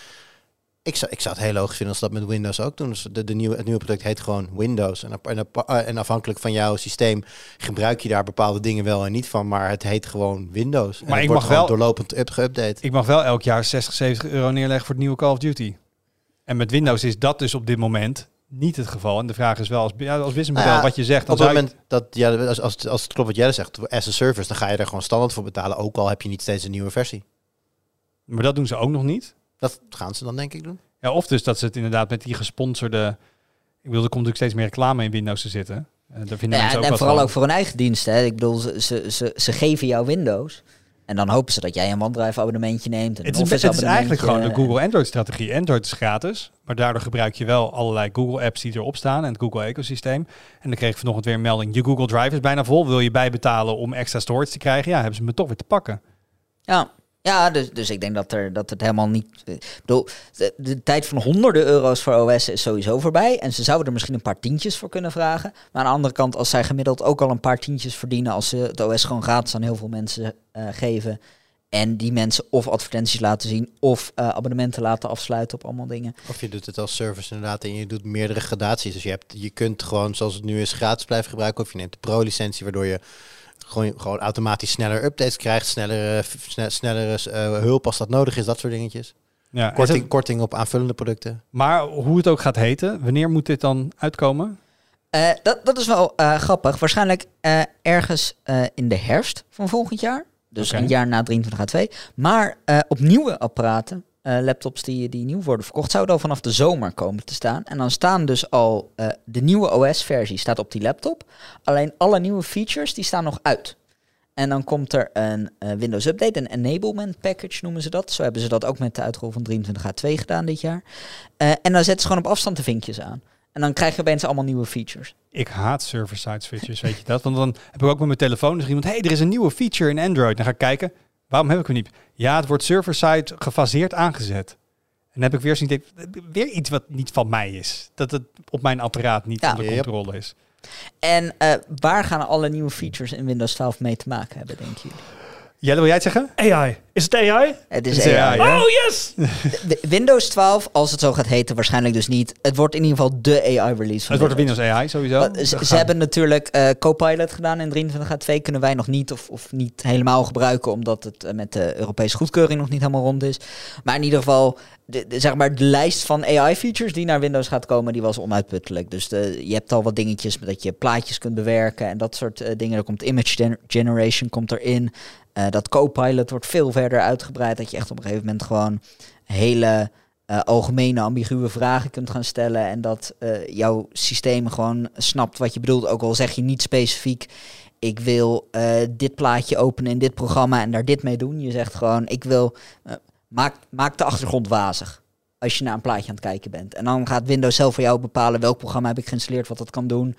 Ik zou, ik zou het heel logisch vinden als ze dat met Windows ook doen. Dus de, de nieuwe, het nieuwe product heet gewoon Windows. En, en, afhankelijk van jouw systeem gebruik je daar bepaalde dingen wel en niet van. Maar het heet gewoon Windows. En Maar het ik wordt mag wel- doorlopend up, geüpdate. Ik mag wel elk jaar 60, 70 euro neerleggen voor het nieuwe Call of Duty. En met Windows is dat dus op dit moment niet het geval. En de vraag is wel, als, ja, als businessmodel Nou ja, wat je zegt, dan Op het moment dat, ja, als, als, het- als het klopt wat jij zegt, as a service, dan ga je er gewoon standaard voor betalen. Ook al heb je niet steeds een nieuwe versie. Maar dat doen ze ook nog niet. Dat gaan ze dan denk ik doen. Ja, of dus dat ze het inderdaad met die gesponsorde... Ik bedoel, er komt natuurlijk steeds meer reclame in Windows te zitten. Eh, daar vinden Ja, mensen ook en wat vooral van. ook voor hun eigen diensten. Hè. Ik bedoel, ze, ze, ze, ze geven jou Windows. En dan hopen ze dat jij een OneDrive abonnementje neemt. Een Het is, Office het is eigenlijk gewoon de abonnementje. Google Android-strategie. Android is gratis, maar daardoor gebruik je wel allerlei Google-apps die erop staan en het Google-ecosysteem. En dan kreeg ik vanochtend weer een melding, je Google Drive is bijna vol. Wil je bijbetalen om extra storage te krijgen? Ja, hebben ze me toch weer te pakken. Ja, ja dus, dus ik denk dat, er, dat het helemaal niet... Bedoel, de, de tijd van honderden euro's voor OS is sowieso voorbij. En ze zouden er misschien een paar tientjes voor kunnen vragen. Maar aan de andere kant, als zij gemiddeld ook al een paar tientjes verdienen... als ze het OS gewoon gratis aan heel veel mensen eh, geven... en die mensen of advertenties laten zien... of eh, abonnementen laten afsluiten op allemaal dingen... Of je doet het als service inderdaad en je doet meerdere gradaties. Dus je, hebt, je kunt gewoon zoals het nu is gratis blijven gebruiken. Of je neemt de pro-licentie waardoor je gewoon, gewoon automatisch sneller updates krijgt. Snellere, f- sne- snellere eh, hulp als dat nodig is. Dat soort dingetjes. Ja, Korting, korting op aanvullende producten. maar hoe het ook gaat heten, wanneer moet dit dan uitkomen? Eh, dat, dat is wel eh, grappig. Waarschijnlijk eh, ergens eh, in de herfst van volgend jaar. Dus een jaar na 23H2. Maar eh, op nieuwe apparaten, eh, laptops die, die nieuw worden verkocht, zouden al vanaf de zomer komen te staan. En dan staan dus al eh, de nieuwe OS-versie staat op die laptop. Alleen alle nieuwe features die staan nog uit. En dan komt er een eh, Windows Update, een enablement package noemen ze dat. Zo hebben ze dat ook met de uitrol van 23H2 gedaan dit jaar. En dan zetten ze gewoon op afstand de vinkjes aan. En dan krijg je opeens allemaal nieuwe features. Ik haat server-side switches, weet je dat? Want dan heb ik ook met mijn telefoon dus iemand, hey, er is een nieuwe feature in Android. Dan ga ik kijken, waarom heb ik hem niet? Ja, het wordt server-side gefaseerd aangezet. En dan heb ik weer idee, weer iets wat niet van mij is. Dat het op mijn apparaat niet Ja. onder Yep. controle is. En eh, waar gaan alle nieuwe features in Windows 12 mee te maken hebben, denk je? Jelle, wil jij het zeggen? AI. Is het AI? Het is Het is AI. Oh, yes! Windows 12, als het zo gaat heten, waarschijnlijk dus niet. Het wordt in ieder geval de AI-release van Het wordt een Windows AI sowieso. Want Ze, hebben natuurlijk eh, Copilot gedaan in 23H2. Kunnen wij nog niet of, of niet helemaal gebruiken, omdat het eh, met de Europese goedkeuring nog niet helemaal rond is. Maar in ieder geval, de, de- zeg maar, de lijst van AI-features die naar Windows gaat komen, die was onuitputtelijk. Dus de, je hebt al wat dingetjes met dat je plaatjes kunt bewerken en dat soort eh, dingen. Er komt image gen- generation komt erin. Eh, dat Copilot wordt veel verder uitgebreid. Dat je echt op een gegeven moment gewoon hele eh, algemene, ambiguë vragen kunt gaan stellen. En dat eh, jouw systeem gewoon snapt wat je bedoelt. Ook al zeg je niet specifiek. Ik wil dit plaatje openen in dit programma en daar dit mee doen. Je zegt gewoon, ik wil. maak, maak de achtergrond wazig. als je naar een plaatje aan het kijken bent. En dan gaat Windows zelf voor jou bepalen welk programma heb ik geïnstalleerd, wat dat kan doen.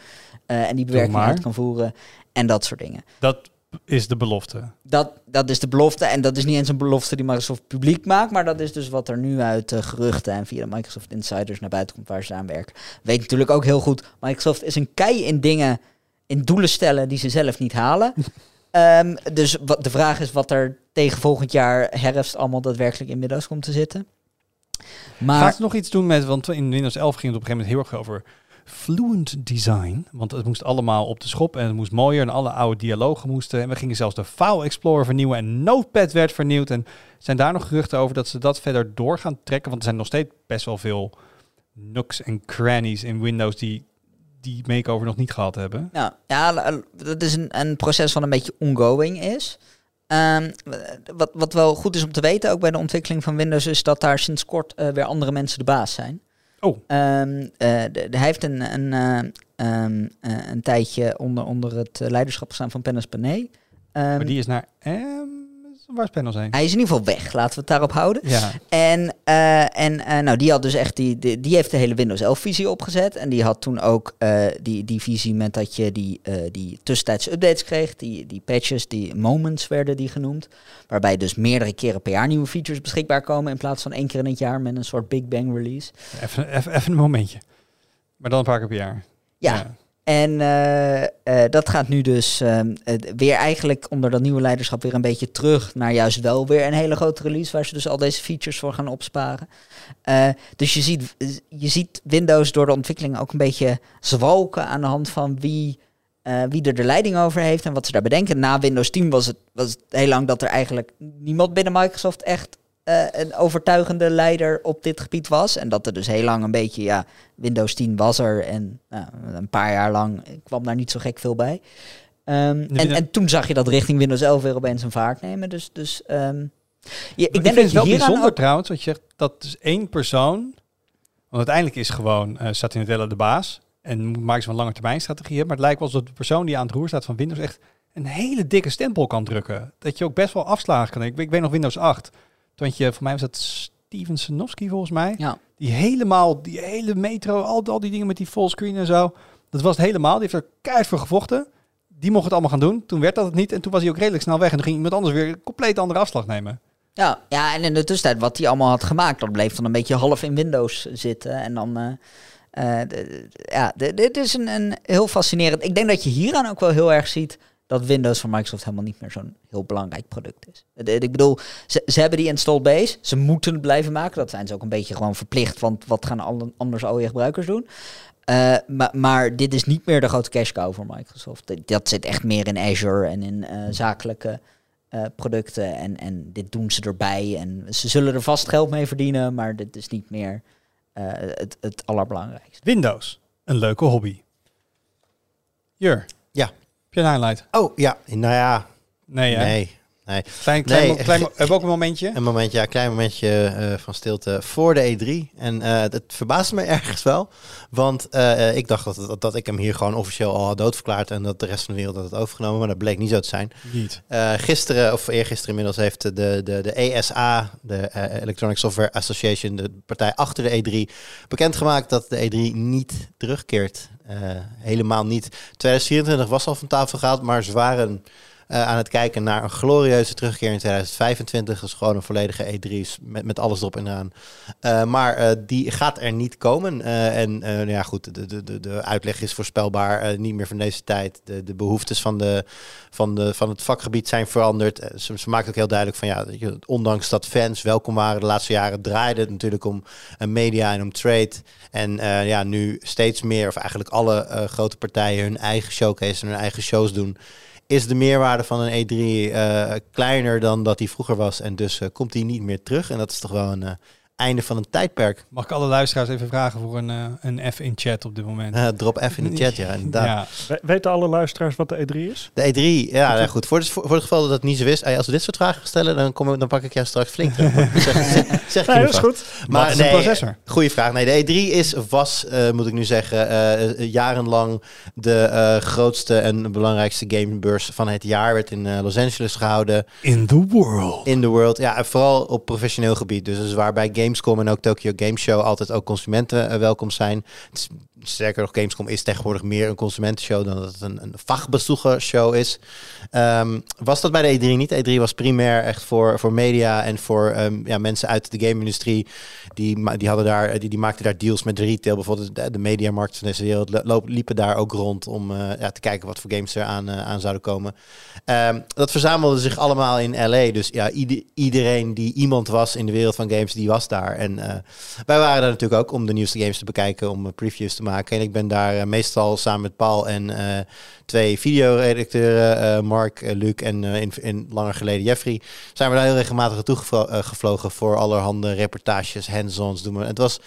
en die bewerking uit kan voeren. En dat soort dingen. Dat is de belofte. Dat, dat is de belofte. En dat is niet eens een belofte die Microsoft publiek maakt. Maar dat is dus wat er nu uit eh, geruchten en via de Microsoft Insiders naar buiten komt waar ze aan werken. Weet natuurlijk ook heel goed. Microsoft is een kei in dingen, in doelen stellen die ze zelf niet halen. Ehm, dus wat, de vraag is wat er tegen volgend jaar herfst allemaal daadwerkelijk in Windows komt te zitten. Maar Gaat het nog iets doen met, want in Windows 11 ging het op een gegeven moment heel erg over fluent design. Want het moest allemaal op de schop en het moest mooier en alle oude dialogen moesten. En we gingen zelfs de File Explorer vernieuwen en Notepad werd vernieuwd. En zijn daar nog geruchten over dat ze dat verder door gaan trekken? Want er zijn nog steeds best wel veel nooks en crannies in Windows die die makeover nog niet gehad hebben. Nou, ja, l- dat is een, een proces wat een beetje ongoing is. Ehm, wat, wat wel goed is om te weten, ook bij de ontwikkeling van Windows, is dat daar sinds kort eh, weer andere mensen de baas zijn. Oh. Ehm, eh, de- de- hij heeft een, een, eh, ehm, eh, een tijdje onder, onder het leiderschap gestaan van Pennis Panay. Ehm, maar die is naar... ehm, waar is Panels heen? Hij is in ieder geval weg, laten we het daarop houden. Ja, En, eh, en eh, nou, die had dus echt die, die, die heeft de hele Windows 11 visie opgezet. En die had toen ook eh, die, die visie met dat je die, die tussentijdse updates kreeg. Die, die patches, die moments werden die genoemd. Waarbij dus meerdere keren per jaar nieuwe features beschikbaar komen. In plaats van één keer in het jaar met een soort Big Bang release. even, even, even een momentje. Maar dan een paar keer per jaar. Ja, En eh, eh, dat gaat nu dus ehm, weer eigenlijk onder dat nieuwe leiderschap weer een beetje terug naar juist wel weer een hele grote release waar ze dus al deze features voor gaan opsparen. Eh, dus je ziet, je ziet Windows door de ontwikkeling ook een beetje zwalken aan de hand van wie, wie er de leiding over heeft en wat ze daar bedenken. Na Windows 10 was het, was het heel lang dat er eigenlijk niemand binnen Microsoft echt eh, een overtuigende leider op dit gebied was. En dat er dus heel lang een beetje, ja, Windows 10 was er en nou, een paar jaar lang kwam daar niet zo gek veel bij. Ehm, en, en toen zag je dat richting Windows 11 weer opeens een vaart nemen. Dus, dus ehm, ja, ik denk vind dat het wel bijzonder ook... trouwens, wat je zegt, dat dus één persoon, want uiteindelijk is gewoon uh, Satya Nadella de baas en Microsoft een lange termijn strategie hebben, maar het lijkt wel alsof de persoon die aan het roer staat van Windows echt een hele dikke stempel kan drukken. Dat je ook best wel afslagen kan. Ik, ik weet nog Windows 8, had je, voor mij was dat Steven Sinofsky volgens mij, Ja. die helemaal, die hele metro, al, al die dingen met die fullscreen en zo, dat was het helemaal. Die heeft er keihard voor gevochten. Die mocht het allemaal gaan doen. Toen werd dat het niet. En toen was hij ook redelijk snel weg. En toen ging iemand anders weer een compleet andere afslag nemen. Ja, ja, en in de tussentijd wat hij allemaal had gemaakt, dat bleef dan een beetje half in Windows zitten. En dan, eh, eh, ja, dit is een, een heel fascinerend. Ik denk dat je hieraan ook wel heel erg ziet dat Windows voor Microsoft helemaal niet meer zo'n heel belangrijk product is. Ik bedoel, ze, hebben die installed base, ze moeten het blijven maken. Dat zijn ze ook een beetje gewoon verplicht, want wat gaan alle, anders al je gebruikers doen? Eh, maar, maar dit is niet meer de grote cash cow voor Microsoft. Dat- zit echt meer in Azure en in eh, zakelijke eh, producten. En, en dit doen ze erbij. En ze zullen er vast geld mee verdienen, maar dit is niet meer het, het allerbelangrijkste. Windows, een leuke hobby. Jur. Heb je een highlight? Oh, ja. Nou ja, Nee, hè? nee. Nee. Klein, klein, Nee. mo- klein, mo- hebben we ook een momentje? Een momentje, ja, een klein momentje eh, van stilte voor de E3. En eh het verbaasde me ergens wel. Want eh, ik dacht dat, dat, dat ik hem hier gewoon officieel al had doodverklaard. En dat de rest van de wereld had het overgenomen. Maar dat bleek niet zo te zijn. Niet. Gisteren, of eergisteren inmiddels, heeft de, de, de ESA, de Electronic Software Association, de partij achter de E3, bekendgemaakt dat de E3 niet terugkeert. Helemaal niet. 2024 was al van tafel gehaald, maar ze waren eh, aan het kijken naar een glorieuze terugkeer in 2025. Dat is gewoon een volledige E3 met, met alles erop en eraan. Eh, maar eh, die gaat er niet komen. En nou ja, goed, de, de, de, uitleg is voorspelbaar. niet meer van deze tijd. De, de behoeftes van, de, van, de, van het vakgebied zijn veranderd. Ze, ze maakt ook heel duidelijk van ja, ondanks dat fans welkom waren de laatste jaren, draaide het natuurlijk om media en om trade. En ja, nu steeds meer, of eigenlijk alle grote partijen hun eigen showcase en hun eigen shows doen. Is de meerwaarde van een E3 eh, kleiner dan dat die vroeger was. En dus eh, komt die niet meer terug. En dat is toch wel een eh, einde van een tijdperk. Mag ik alle luisteraars even vragen voor een, eh, een F in chat op dit moment? Eh, drop even in de chat, ja, inderdaad. Ja. We- Weten alle luisteraars wat de E3 is? De E3, ja, ja, goed. Voor, het- voor, voor het geval dat het niet zo is, eh, als we dit soort vragen gaan stellen, dan, kom ik, dan pak ik jou straks flink terug. zeg, zeg, zeg Nee, dat is goed. Maar is een processor? Goeie vraag. Nee, de E3 is, was, eh, moet ik nu zeggen, eh, jarenlang de eh, grootste en belangrijkste gamebeurs van het jaar. Werd in Los Angeles gehouden. In the world. In the world. Ja, en vooral op professioneel gebied. Dus, dus waarbij game Gamescom en ook Tokyo Game Show altijd ook consumenten eh, welkom zijn. Sterker nog, Gamescom is tegenwoordig meer een consumentenshow dan dat het een, een show is. Ehm, was dat bij de E3 niet? E3 was primair echt voor, voor media en voor ehm, ja, mensen uit de game-industrie. Die, die, hadden daar, die, die maakten daar deals met retail. Bijvoorbeeld de, de mediamarkt van deze wereld liepen daar ook rond om uh, ja, te kijken wat voor games er aan, uh, aan zouden komen. Um, dat verzamelde zich allemaal in LA. Dus ja, iedereen die iemand was in de wereld van games, die was daar. En uh, wij waren daar natuurlijk ook om de nieuwste games te bekijken, om previews te maken. En ik ben daar meestal samen met Paul en twee videoredacteuren, Mark, Luc en in, langer geleden Jeffrey, zijn we daar heel regelmatig naartoe gevlogen voor allerhande reportages, hands-ons doen we. Het was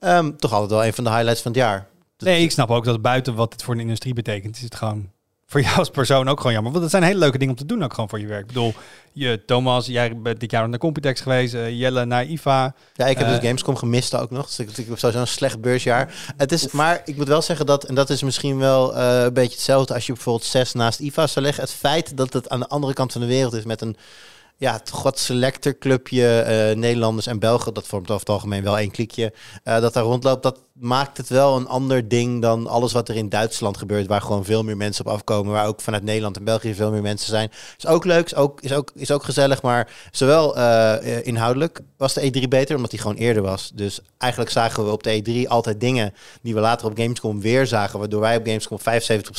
um, toch altijd wel een van de highlights van het jaar. Nee, ik snap ook dat buiten wat het voor een industrie betekent, is het gewoon voor jou als persoon ook gewoon jammer. Want het zijn hele leuke dingen om te doen ook gewoon voor je werk. Ik bedoel, je, Thomas, jij bent dit jaar naar Computex geweest. Uh, Jelle naar IFA. Ja, ik heb uh, dus Gamescom gemist ook nog. Dus ik, ik heb sowieso een slecht beursjaar. Het is, maar ik moet wel zeggen dat, en dat is misschien wel uh, een beetje hetzelfde als je bijvoorbeeld zes naast IFA zou leggen. Het feit dat het aan de andere kant van de wereld is met een ja, toch wat selecter clubje uh, Nederlanders en Belgen, dat vormt over het algemeen wel één klikje, uh, dat daar rondloopt, dat maakt het wel een ander ding dan alles wat er in Duitsland gebeurt, waar gewoon veel meer mensen op afkomen, waar ook vanuit Nederland en België veel meer mensen zijn. Is ook leuk, is ook, is ook, is ook gezellig, maar zowel uh, inhoudelijk was de E3 beter, omdat die gewoon eerder was. Dus eigenlijk zagen we op de E3 altijd dingen die we later op Gamescom weer zagen, waardoor wij op Gamescom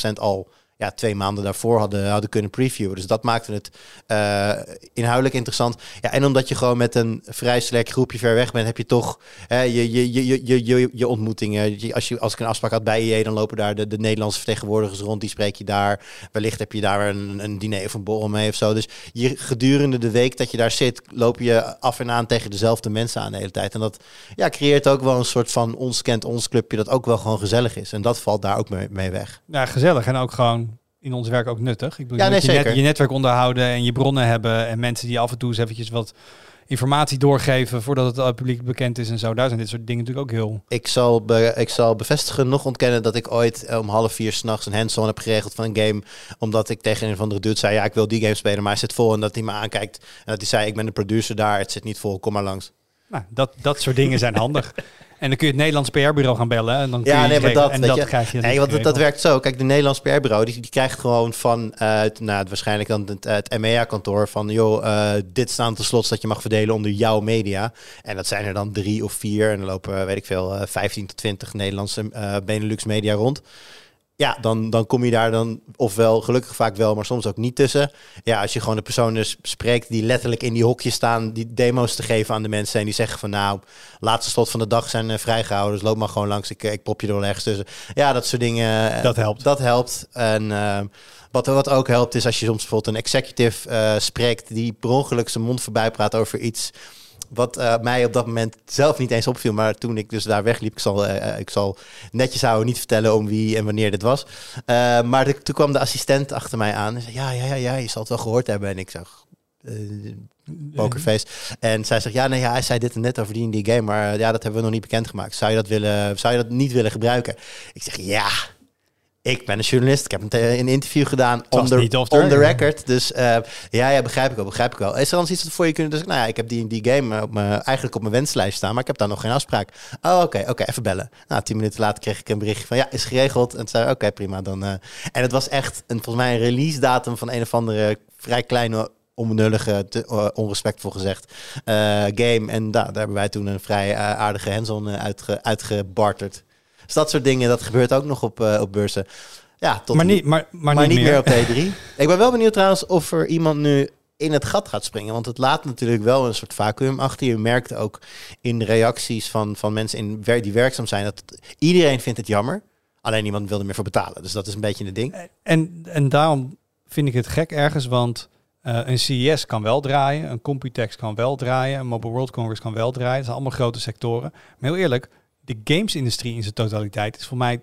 75% al ja, twee maanden daarvoor hadden, hadden kunnen previewen. Dus dat maakte het uh, inhoudelijk interessant. Ja, en omdat je gewoon met een vrij select groepje ver weg bent, heb je toch hè, je, je, je, je, je, je ontmoetingen. Als, je, als ik een afspraak had bij IE, dan lopen daar de, de Nederlandse vertegenwoordigers rond. Die spreek je daar. Wellicht heb je daar een, een diner of een borrel mee of zo. Dus je, gedurende de week dat je daar zit, loop je af en aan tegen dezelfde mensen aan de hele tijd. En dat ja, creëert ook wel een soort van ons kent ons clubje dat ook wel gewoon gezellig is. En dat valt daar ook mee, mee weg. Ja, gezellig en ook gewoon in ons werk ook nuttig. Ik bedoel, ja, nee, je, net, je netwerk onderhouden en je bronnen hebben en mensen die af en toe eens eventjes wat informatie doorgeven voordat het publiek bekend is en zo. Daar zijn dit soort dingen natuurlijk ook heel... Ik zal, ik zal bevestigen, nog ontkennen dat ik ooit eh, om half vier s'nachts een hands-on heb geregeld van een game. Omdat ik tegen een van de dude zei, ja, ik wil die game spelen, maar hij zit vol. En dat hij me aankijkt en dat hij zei, ik ben de producer daar, het zit niet vol, kom maar langs. Nou, dat, dat soort dingen zijn handig. En dan kun je het Nederlands PR-bureau gaan bellen. En dan kun ja, je nee, maar dat, en dat je, krijg je. Nee, want dat, werkt zo. Kijk, de Nederlands PR-bureau die, die krijgt gewoon van, uh, nou, waarschijnlijk dan het, het MEA-kantoor van, joh, uh, dit staan te slot dat je mag verdelen onder jouw media. En dat zijn er dan drie of vier. En dan lopen, weet ik veel, uh, 15 tot 20 Nederlandse uh, Benelux media rond ja, dan, dan kom je daar dan ofwel gelukkig vaak wel, maar soms ook niet tussen. Ja, als je gewoon de personen spreekt die letterlijk in die hokjes staan, die demo's te geven aan de mensen en die zeggen van nou, laatste slot van de dag zijn uh, vrijgehouden, dus loop maar gewoon langs, ik, ik pop je er wel ergens tussen. Ja, dat soort dingen. Uh, dat helpt. Dat helpt. En uh, wat, wat ook helpt is als je soms bijvoorbeeld een executive spreekt die per ongeluk zijn mond voorbij praat over iets wat uh, mij op dat moment zelf niet eens opviel. Maar toen ik dus daar wegliep, ik zal, uh, ik zal netjes houden, niet vertellen om wie en wanneer dit was. Maar toen kwam de assistent achter mij aan en zei, ja, ja, ja, ja, je zal het wel gehoord hebben. En ik zag, pokerface. En zij zegt, ja, nee, ja, hij zei dit net over die die game, maar ja, dat hebben we nog niet bekendgemaakt. Zou je dat willen, zou je dat niet willen gebruiken? Ik zeg, ja, ik ben een journalist. Ik heb een, een interview gedaan on the, on the record. Dus uh, ja, ja, begrijp ik wel, begrijp ik wel. Is er anders iets voor je kunnen... Dus nou ja, ik heb die, die game op mijn, eigenlijk op mijn wenslijst staan, maar ik heb daar nog geen afspraak. Oh, oké, oké, even bellen. Nou, tien minuten later kreeg ik een berichtje van ja, is geregeld. En zei oké, prima. Dan, uh, en het was echt een, volgens mij een release datum van een of andere vrij kleine onbenullige, te, uh, onrespectvol gezegd, uh, game. En da, daar hebben wij toen een vrij uh, aardige hands-on uitge, uitgebarterd. Dus dat soort dingen, dat gebeurt ook nog op, uh, op beurzen. Ja, tot maar niet, maar, maar, maar niet, meer. meer op T3. ik ben wel benieuwd trouwens of er iemand nu in het gat gaat springen. Want het laat natuurlijk wel een soort vacuüm achter. Je merkt ook in de reacties van, van mensen in, die werkzaam zijn... dat iedereen vindt het jammer. Alleen niemand wil er meer voor betalen. Dus dat is een beetje een ding. En, en daarom vind ik het gek ergens, want... Uh, een CES kan wel draaien, een Computex kan wel draaien, een Mobile World Congress kan wel draaien. Dat zijn allemaal grote sectoren. Maar heel eerlijk, de gamesindustrie in zijn totaliteit is voor mij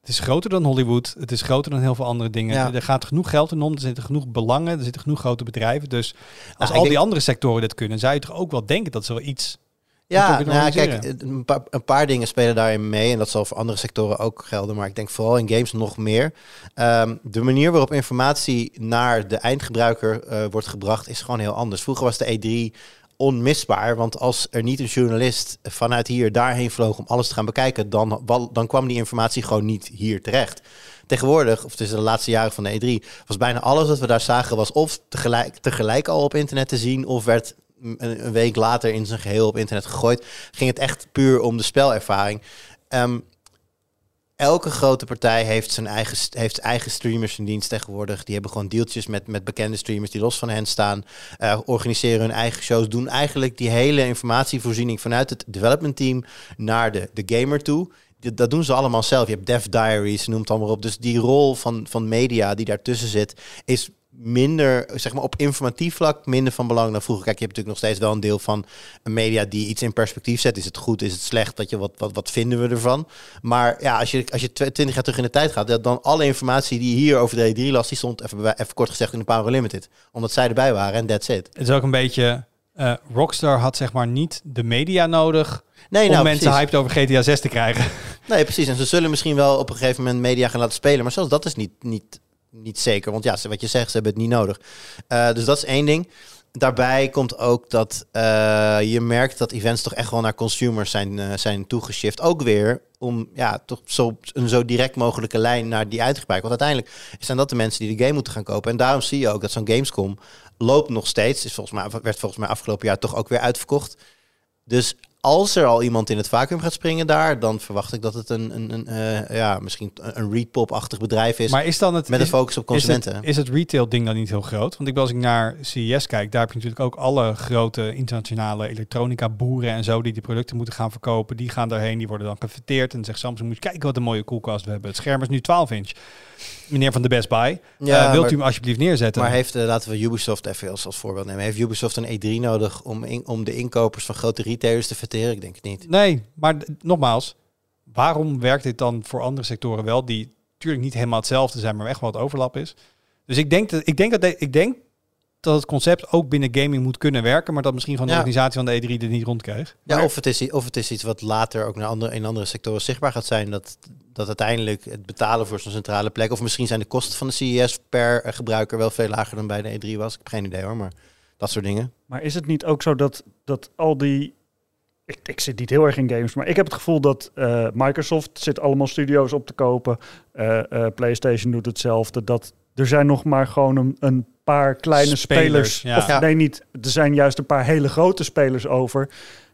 het is groter dan Hollywood. Het is groter dan heel veel andere dingen. Ja. Er gaat genoeg geld in om. Er zitten genoeg belangen. Er zitten genoeg grote bedrijven. Dus als nou, al die andere sectoren dit kunnen, zou je toch ook wel denken dat ze wel iets. Ja, nou, kijk, een paar, een paar, dingen spelen daarin mee. En dat zal voor andere sectoren ook gelden. Maar ik denk vooral in games nog meer. Um, de manier waarop informatie naar de eindgebruiker uh, wordt gebracht is gewoon heel anders. Vroeger was de E3 onmisbaar. Want als er niet een journalist vanuit hier daarheen vloog om alles te gaan bekijken, dan, dan kwam die informatie gewoon niet hier terecht. Tegenwoordig, of tussen de laatste jaren van de E3, was bijna alles wat we daar zagen, was of tegelijk, tegelijk al op internet te zien, of werd een, week later in zijn geheel op internet gegooid. Ging het echt puur om de spelervaring. Ehm, elke grote partij heeft zijn eigen, heeft eigen streamers in dienst tegenwoordig. Die hebben gewoon deeltjes met, met bekende streamers die los van hen staan. Uh, organiseren hun eigen shows. Doen eigenlijk die hele informatievoorziening vanuit het development team naar de, de gamer toe. Dat doen ze allemaal zelf. Je hebt Dev Diaries, noemt het allemaal op. Dus die rol van, van media die daartussen zit, is minder, zeg maar op informatief vlak, minder van belang dan vroeger. Kijk, je hebt natuurlijk nog steeds wel een deel van een media die iets in perspectief zet. Is het goed, is het slecht? Dat je, wat, wat, wat vinden we ervan? Maar ja, als je, als je twintig jaar terug in de tijd gaat, dan alle informatie die hier over de E3 las, die stond even, even kort gezegd in de Power Limited. Omdat zij erbij waren en that's it. Het is ook een beetje, uh, Rockstar had zeg maar niet de media nodig nee, om nou, mensen precies. hyped over GTA 6 te krijgen. Nee, precies. En ze zullen misschien wel op een gegeven moment media gaan laten spelen. Maar zelfs dat is niet, niet niet zeker. Want ja, wat je zegt, ze hebben het niet nodig. Uh, dus dat is één ding. Daarbij komt ook dat uh, je merkt dat events toch echt wel naar consumers zijn, uh, zijn toegeshift. Ook weer om ja, toch zo, een zo direct mogelijke lijn naar die uit te gebruiken. Want uiteindelijk zijn dat de mensen die de game moeten gaan kopen. En daarom zie je ook dat zo'n Gamescom loopt nog steeds. Is volgens mij, werd volgens mij afgelopen jaar toch ook weer uitverkocht. Dus als er al iemand in het vacuüm gaat springen daar, dan verwacht ik dat het een, een, een uh, ja, misschien een Repop-achtig bedrijf is. Maar is dan het, met een focus op consumenten. Is het, is het retail-ding dan niet heel groot? Want ik, als ik naar CES kijk, daar heb je natuurlijk ook alle grote internationale elektronica-boeren en zo die die producten moeten gaan verkopen. Die gaan daarheen, die worden dan gefeteerd en zegt Samsung, moet je kijken wat een mooie koelkast we hebben. Het scherm is nu 12 inch meneer van de Best Buy. Ja, uh, wilt u hem alsjeblieft neerzetten? Maar heeft, uh, laten we Ubisoft even als, als voorbeeld nemen. Heeft Ubisoft een E3 nodig om, in, om de inkopers van grote retailers te verteren? Ik denk het niet. Nee, maar nogmaals, waarom werkt dit dan voor andere sectoren wel, die natuurlijk niet helemaal hetzelfde zijn, maar echt wel wat overlap is? Dus ik denk dat, ik denk dat, ik denk dat het concept ook binnen gaming moet kunnen werken, maar dat misschien gewoon de organisatie van de E3 er niet rondkrijgt. Ja, of het, is, of het is iets wat later ook naar andere, in andere sectoren zichtbaar gaat zijn. Dat, dat uiteindelijk het betalen voor zo'n centrale plek, of misschien zijn de kosten van de CES per gebruiker wel veel lager dan bij de E3 was. Ik heb geen idee hoor, maar dat soort dingen. Maar is het niet ook zo dat, dat al die ik, ik, zit niet heel erg in games, maar ik heb het gevoel dat uh, Microsoft zit allemaal studio's op te kopen. Uh, uh, PlayStation doet hetzelfde. Dat er zijn nog maar gewoon een, een paar kleine spelers. spelers ja. Of nee, niet. Er zijn juist een paar hele grote spelers over.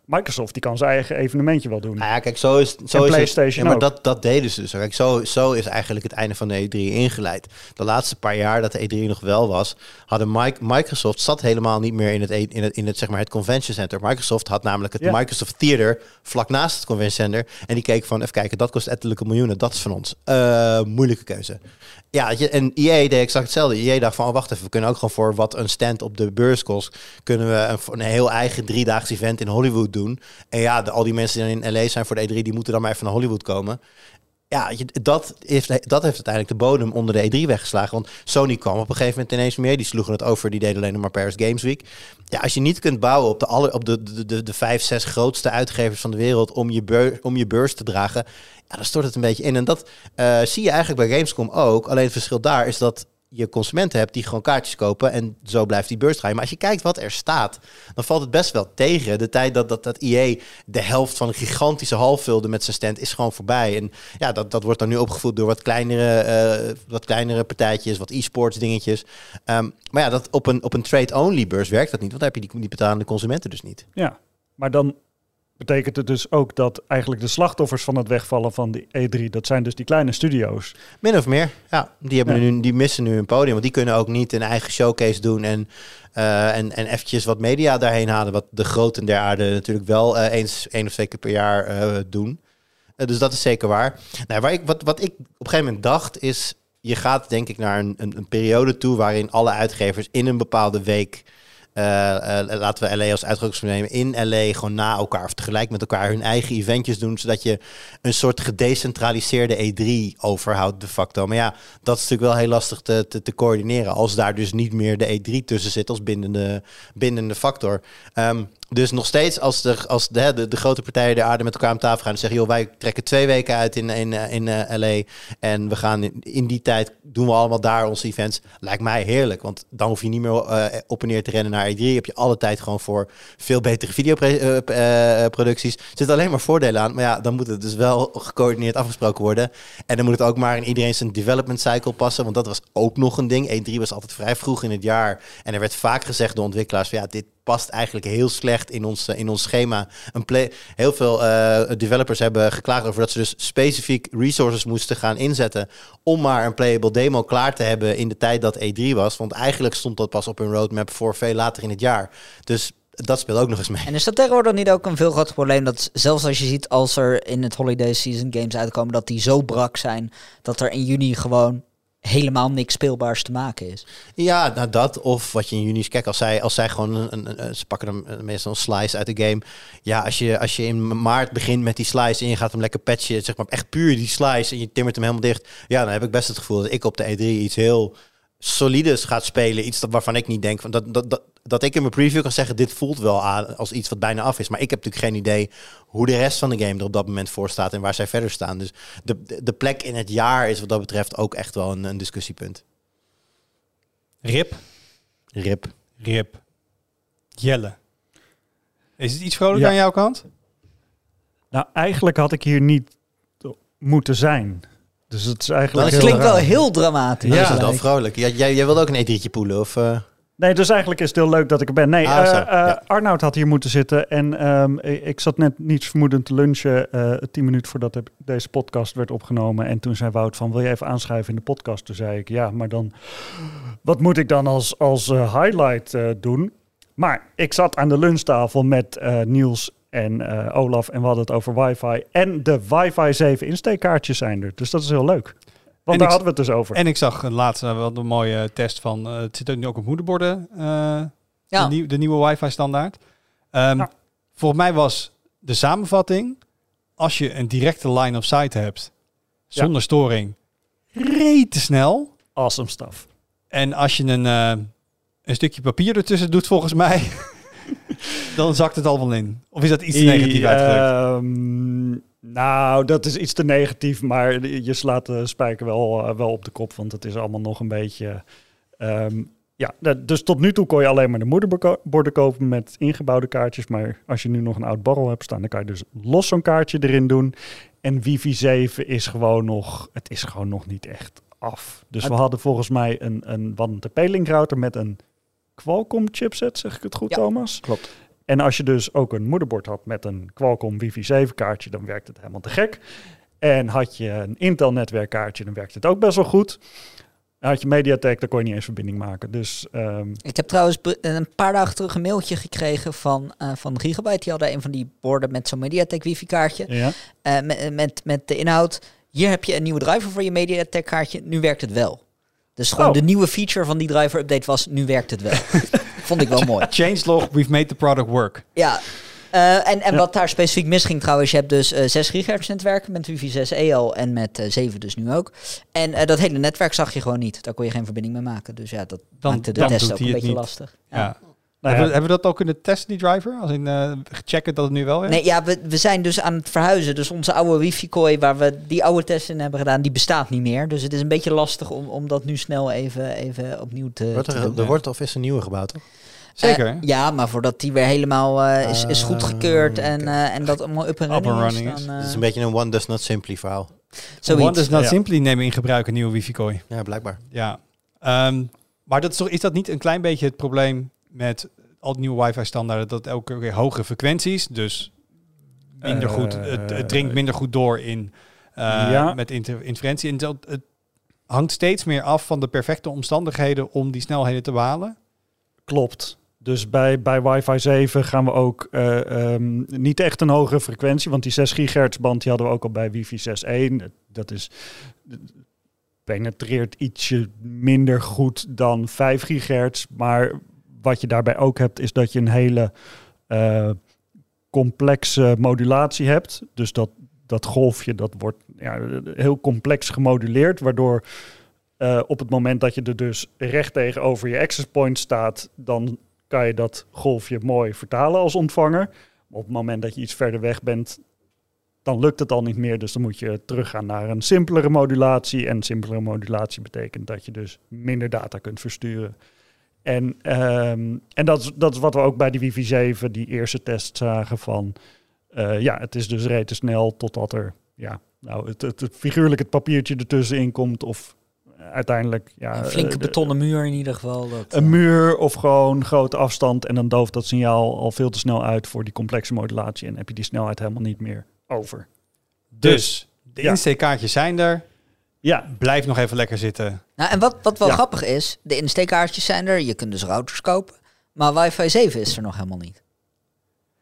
Microsoft die kan zijn eigen evenementje wel doen. Nou ja, kijk, zo is, zo is PlayStation ja, maar dat, dat deden ze dus. Kijk, zo, zo is eigenlijk het einde van de E3 ingeleid. De laatste paar jaar dat de E3 nog wel was, hadden Mike, Microsoft zat helemaal niet meer in het, in het, in het, zeg maar, het convention center. Microsoft had namelijk het Microsoft Theater vlak naast het convention center. En die keek van, even kijken, dat kost ettelijke miljoenen. Dat is van ons. Uh, moeilijke keuze. Ja, en EA deed exact hetzelfde. EA dacht van, oh, wacht even, we kunnen ook gewoon voor wat een stand op de beurs kost, kunnen we een, een heel eigen driedaags event in Hollywood doen. En ja, al die mensen die in LA zijn voor de E3, die moeten dan maar even naar Hollywood komen. Ja, dat heeft, dat heeft uiteindelijk de bodem onder de E3 weggeslagen. Want Sony kwam op een gegeven moment ineens meer. Die sloegen het over, die deden alleen maar Paris Games Week. Ja, als je niet kunt bouwen op de, alle, op de, de, de, de vijf, zes grootste uitgevers van de wereld om je, beurs, om je beurs te dragen, ja, dan stort het een beetje in. En dat uh, zie je eigenlijk bij Gamescom ook. Alleen het verschil daar is dat je consumenten hebt die gewoon kaartjes kopen en zo blijft die beurs draaien. Maar als je kijkt wat er staat, dan valt het best wel tegen. De tijd dat, dat, dat IE de helft van een gigantische hal vulde met zijn stand is gewoon voorbij. En ja, dat, dat wordt dan nu opgevoed door wat kleinere, uh, wat kleinere partijtjes, wat e-sports dingetjes. Um, maar ja, dat op een, op een trade-only beurs werkt dat niet, want dan heb je die, die betalende consumenten dus niet. Ja, maar dan betekent het dus ook dat eigenlijk de slachtoffers van het wegvallen van de E3, dat zijn dus die kleine studio's. Min of meer, ja. Die, hebben Nu, die missen nu een podium, want die kunnen ook niet een eigen showcase doen en, uh, en, en eventjes wat media daarheen halen, wat de groten der aarde natuurlijk wel uh, eens één of twee keer per jaar uh, doen. dus dat is zeker waar. Nou, waar ik, wat, wat ik op een gegeven moment dacht is, je gaat denk ik naar een, een, een periode toe waarin alle uitgevers in een bepaalde week laten we LA als uitgangspunt nemen. In LA gewoon na elkaar of tegelijk met elkaar hun eigen eventjes doen. Zodat je een soort gedecentraliseerde E3 overhoudt de facto. Maar ja, dat is natuurlijk wel heel lastig te, te, te coördineren. Als daar dus niet meer de E3 tussen zit als bindende, bindende factor. Um, Dus nog steeds als, de, als de, de, de grote partijen de aarde met elkaar aan tafel gaan en zeggen, joh, wij trekken twee weken uit in, in, eh, in uh, LA en we gaan in, die tijd doen we allemaal daar onze events. Lijkt mij heerlijk, want dan hoef je niet meer uh, op en neer te rennen naar E3. Heb je alle tijd gewoon voor veel betere videoproducties. Er zitten alleen maar voordelen aan, maar ja, dan moet het dus wel gecoördineerd afgesproken worden. En dan moet het ook maar in iedereen zijn development cycle passen, want dat was ook nog een ding. E3 was altijd vrij vroeg in het jaar en er werd vaak gezegd door ontwikkelaars van ja, dit past eigenlijk heel slecht in ons, in ons schema. Een play, heel veel uh, developers hebben geklaagd over dat ze dus specifiek resources moesten gaan inzetten om maar een playable demo klaar te hebben in de tijd dat E3 was. Want eigenlijk stond dat pas op hun roadmap voor veel later in het jaar. Dus dat speelt ook nog eens mee. En is dat tegenwoordig niet ook een veel groter probleem? Dat zelfs als je ziet als er in het holiday season games uitkomen, dat die zo brak zijn dat er in juni gewoon helemaal niks speelbaars te maken is. Ja, nou dat. Of wat je in juni... Kijk, als zij, als zij gewoon... Een, een, ze pakken hem meestal een slice uit de game. Ja, als je, als je in maart begint met die slice... en je gaat hem lekker patchen, zeg maar echt puur die slice... en je timmert hem helemaal dicht... ja, dan heb ik best het gevoel dat ik op de E3 iets heel solides gaat spelen. Iets waarvan ik niet denk... Van dat, dat, dat, dat ik in mijn preview kan zeggen... dit voelt wel aan als iets wat bijna af is. Maar ik heb natuurlijk geen idee hoe de rest van de game er op dat moment voor staat... en waar zij verder staan. Dus de, de plek in het jaar is wat dat betreft ook echt wel een, een discussiepunt. Rip. Rip. Rip. Jelle. Is het iets vrolijk ja. aan jouw kant? Nou, eigenlijk had ik hier niet moeten zijn. Dus het is eigenlijk. Dat klinkt wel heel dramatisch. Ja, dat is wel vrolijk. Jij, jij, wilde ook een E3'tje poelen? Of, uh... Nee, dus eigenlijk is het heel leuk dat ik er ben. Nee, ah, uh, uh, ja. Arnoud had hier moeten zitten. En um, ik zat net niets vermoedend te lunchen. tien minuten voordat deze podcast werd opgenomen. En toen zei Wout van, wil je even aanschrijven in de podcast? Toen zei ik, ja, maar dan... Wat moet ik dan als, als highlight doen? Maar ik zat aan de lunchtafel met Niels en uh, Olaf en we hadden het over wifi. En de wifi 7 insteekkaartjes zijn er. Dus dat is heel leuk. Want daar hadden we het dus over. En ik zag laatst wel een mooie test van... Uh, het zit ook nu ook op moederborden. Uh, ja. de, nieuw, de, nieuwe wifi standaard. Um, ja. Volgens mij was de samenvatting... Als je een directe line of sight hebt... Zonder ja. storing... Rete snel. Awesome stuff. En als je een, een stukje papier ertussen doet volgens mij... dan zakt het al wel in. Of is dat iets negatief uitgedrukt? Nou, dat is iets te negatief, maar je slaat de spijker wel, uh, wel op de kop, want het is allemaal nog een beetje... Um, ja, dus tot nu toe kon je alleen maar de moederborden kopen met ingebouwde kaartjes. Maar als je nu nog een oud borrel hebt staan, dan kan je dus los zo'n kaartje erin doen. En Wifi 7 is gewoon nog, het is gewoon nog niet echt af. Dus we hadden volgens mij een, een, een router met een Qualcomm chipset, zeg ik het goed, ja, Thomas? Klopt. En als je dus ook een moederbord had met een Qualcomm Wifi 7 kaartje, dan werkt het helemaal te gek. En had je een Intel netwerkkaartje, dan werkt het ook best wel goed. Had je Mediatek, dan kon je niet eens verbinding maken. Dus, um... Ik heb trouwens een paar dagen terug een mailtje gekregen van, uh, van Gigabyte. Die hadden een van die borden met zo'n Mediatek wifi kaartje. Ja. Uh, met, met, met de inhoud, hier heb je een nieuwe driver voor je Mediatek kaartje. Nu werkt het wel. Dus gewoon oh. de nieuwe feature van die driver update was, nu werkt het wel. Vond ik wel mooi. Changelog, we've made the product work. Ja, uh, en, en ja. wat daar specifiek misging trouwens, je hebt dus uh, 6 gigahertz netwerken met wifi 6 e al en met uh, 7 dus nu ook. En dat hele netwerk zag je gewoon niet. Daar kon je geen verbinding mee maken. Dus ja, dat dan, maakte de test ook een beetje niet. lastig. Ja. ja. Nou hebben, hebben, we dat ook kunnen testen, die driver? Als in uh, checken dat het nu wel werkt? Nee, ja, we, we zijn dus aan het verhuizen. Dus onze oude wifi-kooi waar we die oude tests in hebben gedaan, die bestaat niet meer. Dus het is een beetje lastig om, om dat nu snel even, even opnieuw te, wordt er, te doen. Er wordt of is een nieuwe gebouwd, toch? Zeker. Uh, ja, maar voordat die weer helemaal uh, is, is goedgekeurd uh, en, en dat allemaal up en running, up running is. is. Dan, Het is een beetje een one does not simply verhaal. Zoiets. One does not ja. simply nemen in gebruik een nieuwe wifi-kooi. Ja, blijkbaar. Ja. Um, maar dat is, toch, is dat niet een klein beetje het probleem met al die nieuwe wifi-standaarden? Dat elke keer hogere frequenties, dus minder goed, het, het dringt minder goed door in, ja. met inter interferentie. En dat, het hangt steeds meer af van de perfecte omstandigheden om die snelheden te behalen. Klopt. Dus bij, bij Wi-Fi 7 gaan we ook uh, um, niet echt een hogere frequentie, want die 6 gigahertz band die hadden we ook al bij Wi-Fi 6.1. Dat is penetreert ietsje minder goed dan 5 gigahertz, maar wat je daarbij ook hebt is dat je een hele uh, complexe modulatie hebt. Dus dat, dat golfje dat wordt ja, heel complex gemoduleerd, waardoor uh, op het moment dat je er dus recht tegenover je access point staat, dan kan je dat golfje mooi vertalen als ontvanger. Op het moment dat je iets verder weg bent, dan lukt het al niet meer. Dus dan moet je teruggaan naar een simpelere modulatie. En simpelere modulatie betekent dat je dus minder data kunt versturen. En, ehm, en dat, is, dat is wat we ook bij die Wifi 7, die eerste test zagen van... eh, ja, het is dus rete snel totdat er ja, nou, het, het, het figuurlijk het papiertje ertussenin komt of uiteindelijk ja, Een flinke eh, de- betonnen muur in ieder geval. Dat, een eh, muur of gewoon grote afstand en dan dooft dat signaal al veel te snel uit voor die complexe modulatie en heb je die snelheid helemaal niet meer over. Dus de Ja. insteekkaartjes zijn er. Ja, Blijf nog even lekker zitten. Nou, en wat, wat wel Ja. grappig is, de insteekkaartjes zijn er, je kunt dus routers kopen. Maar wifi 7 is er nog helemaal niet.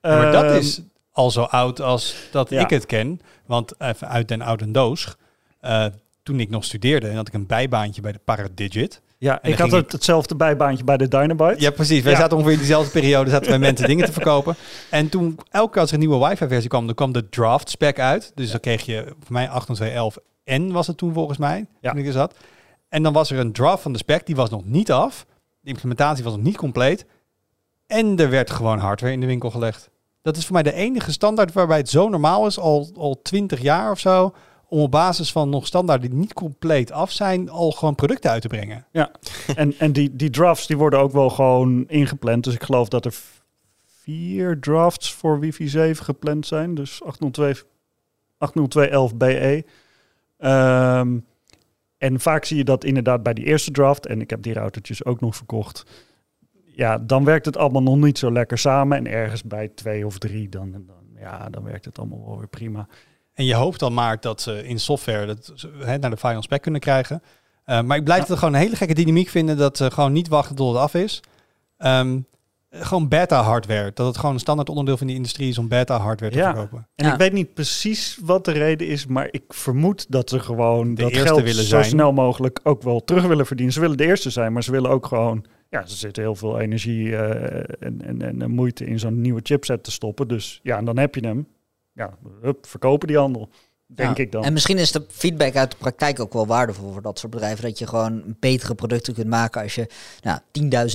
Maar dat Ehm, is al zo oud als dat ja. ik het ken. Want even uit den oude doos. eh, toen ik nog studeerde, had ik een bijbaantje bij de Paradigit. Ja, ik had het, hetzelfde bijbaantje bij de Dynabyte. Ja, precies. Wij Ja. zaten ongeveer in diezelfde periode, zaten wij mensen dingen te verkopen. En toen, elke keer als er een nieuwe wifi-versie kwam, dan kwam de draft spec uit. Dus dan kreeg je, voor mij 802.11n was het toen volgens mij, Ja. toen ik er zat. En dan was er een draft van de spec, die was nog niet af. De implementatie was nog niet compleet. En er werd gewoon hardware in de winkel gelegd. Dat is voor mij de enige standaard waarbij het zo normaal is, al, al 20 jaar of zo, om op basis van nog standaarden die niet compleet af zijn, al gewoon producten uit te brengen. En, en die, die drafts die worden ook wel gewoon ingepland. Dus ik geloof dat er vier drafts voor Wifi 7 gepland zijn. Dus 802 802.11be. Ehm, en vaak zie je dat inderdaad bij die eerste draft. En ik heb die routertjes ook nog verkocht. Ja, dan werkt het allemaal nog niet zo lekker samen. En ergens bij twee of drie, dan, dan, ja, dan werkt het allemaal wel weer prima. En je hoopt dan maar dat ze in software dat ze, naar de final spec kunnen krijgen. Eh, maar ik blijf het gewoon een hele gekke dynamiek vinden dat ze gewoon niet wachten tot het af is. Ehm, gewoon beta hardware. Dat het gewoon een standaard onderdeel van die industrie is om beta hardware te Ja. verkopen. En Ja. ik weet niet precies wat de reden is, maar ik vermoed dat ze gewoon De dat geld willen zo zijn. snel mogelijk ook wel terug willen verdienen. Ze willen de eerste zijn, maar ze willen ook gewoon, ja, ze zitten heel veel energie eh, en, en, en, en moeite in zo'n nieuwe chipset te stoppen. Dus ja, en dan heb je hem. Ja, hup, verkopen die handel, denk Ja. ik dan. En misschien is de feedback uit de praktijk ook wel waardevol voor dat soort bedrijven. Dat je gewoon betere producten kunt maken als je nou,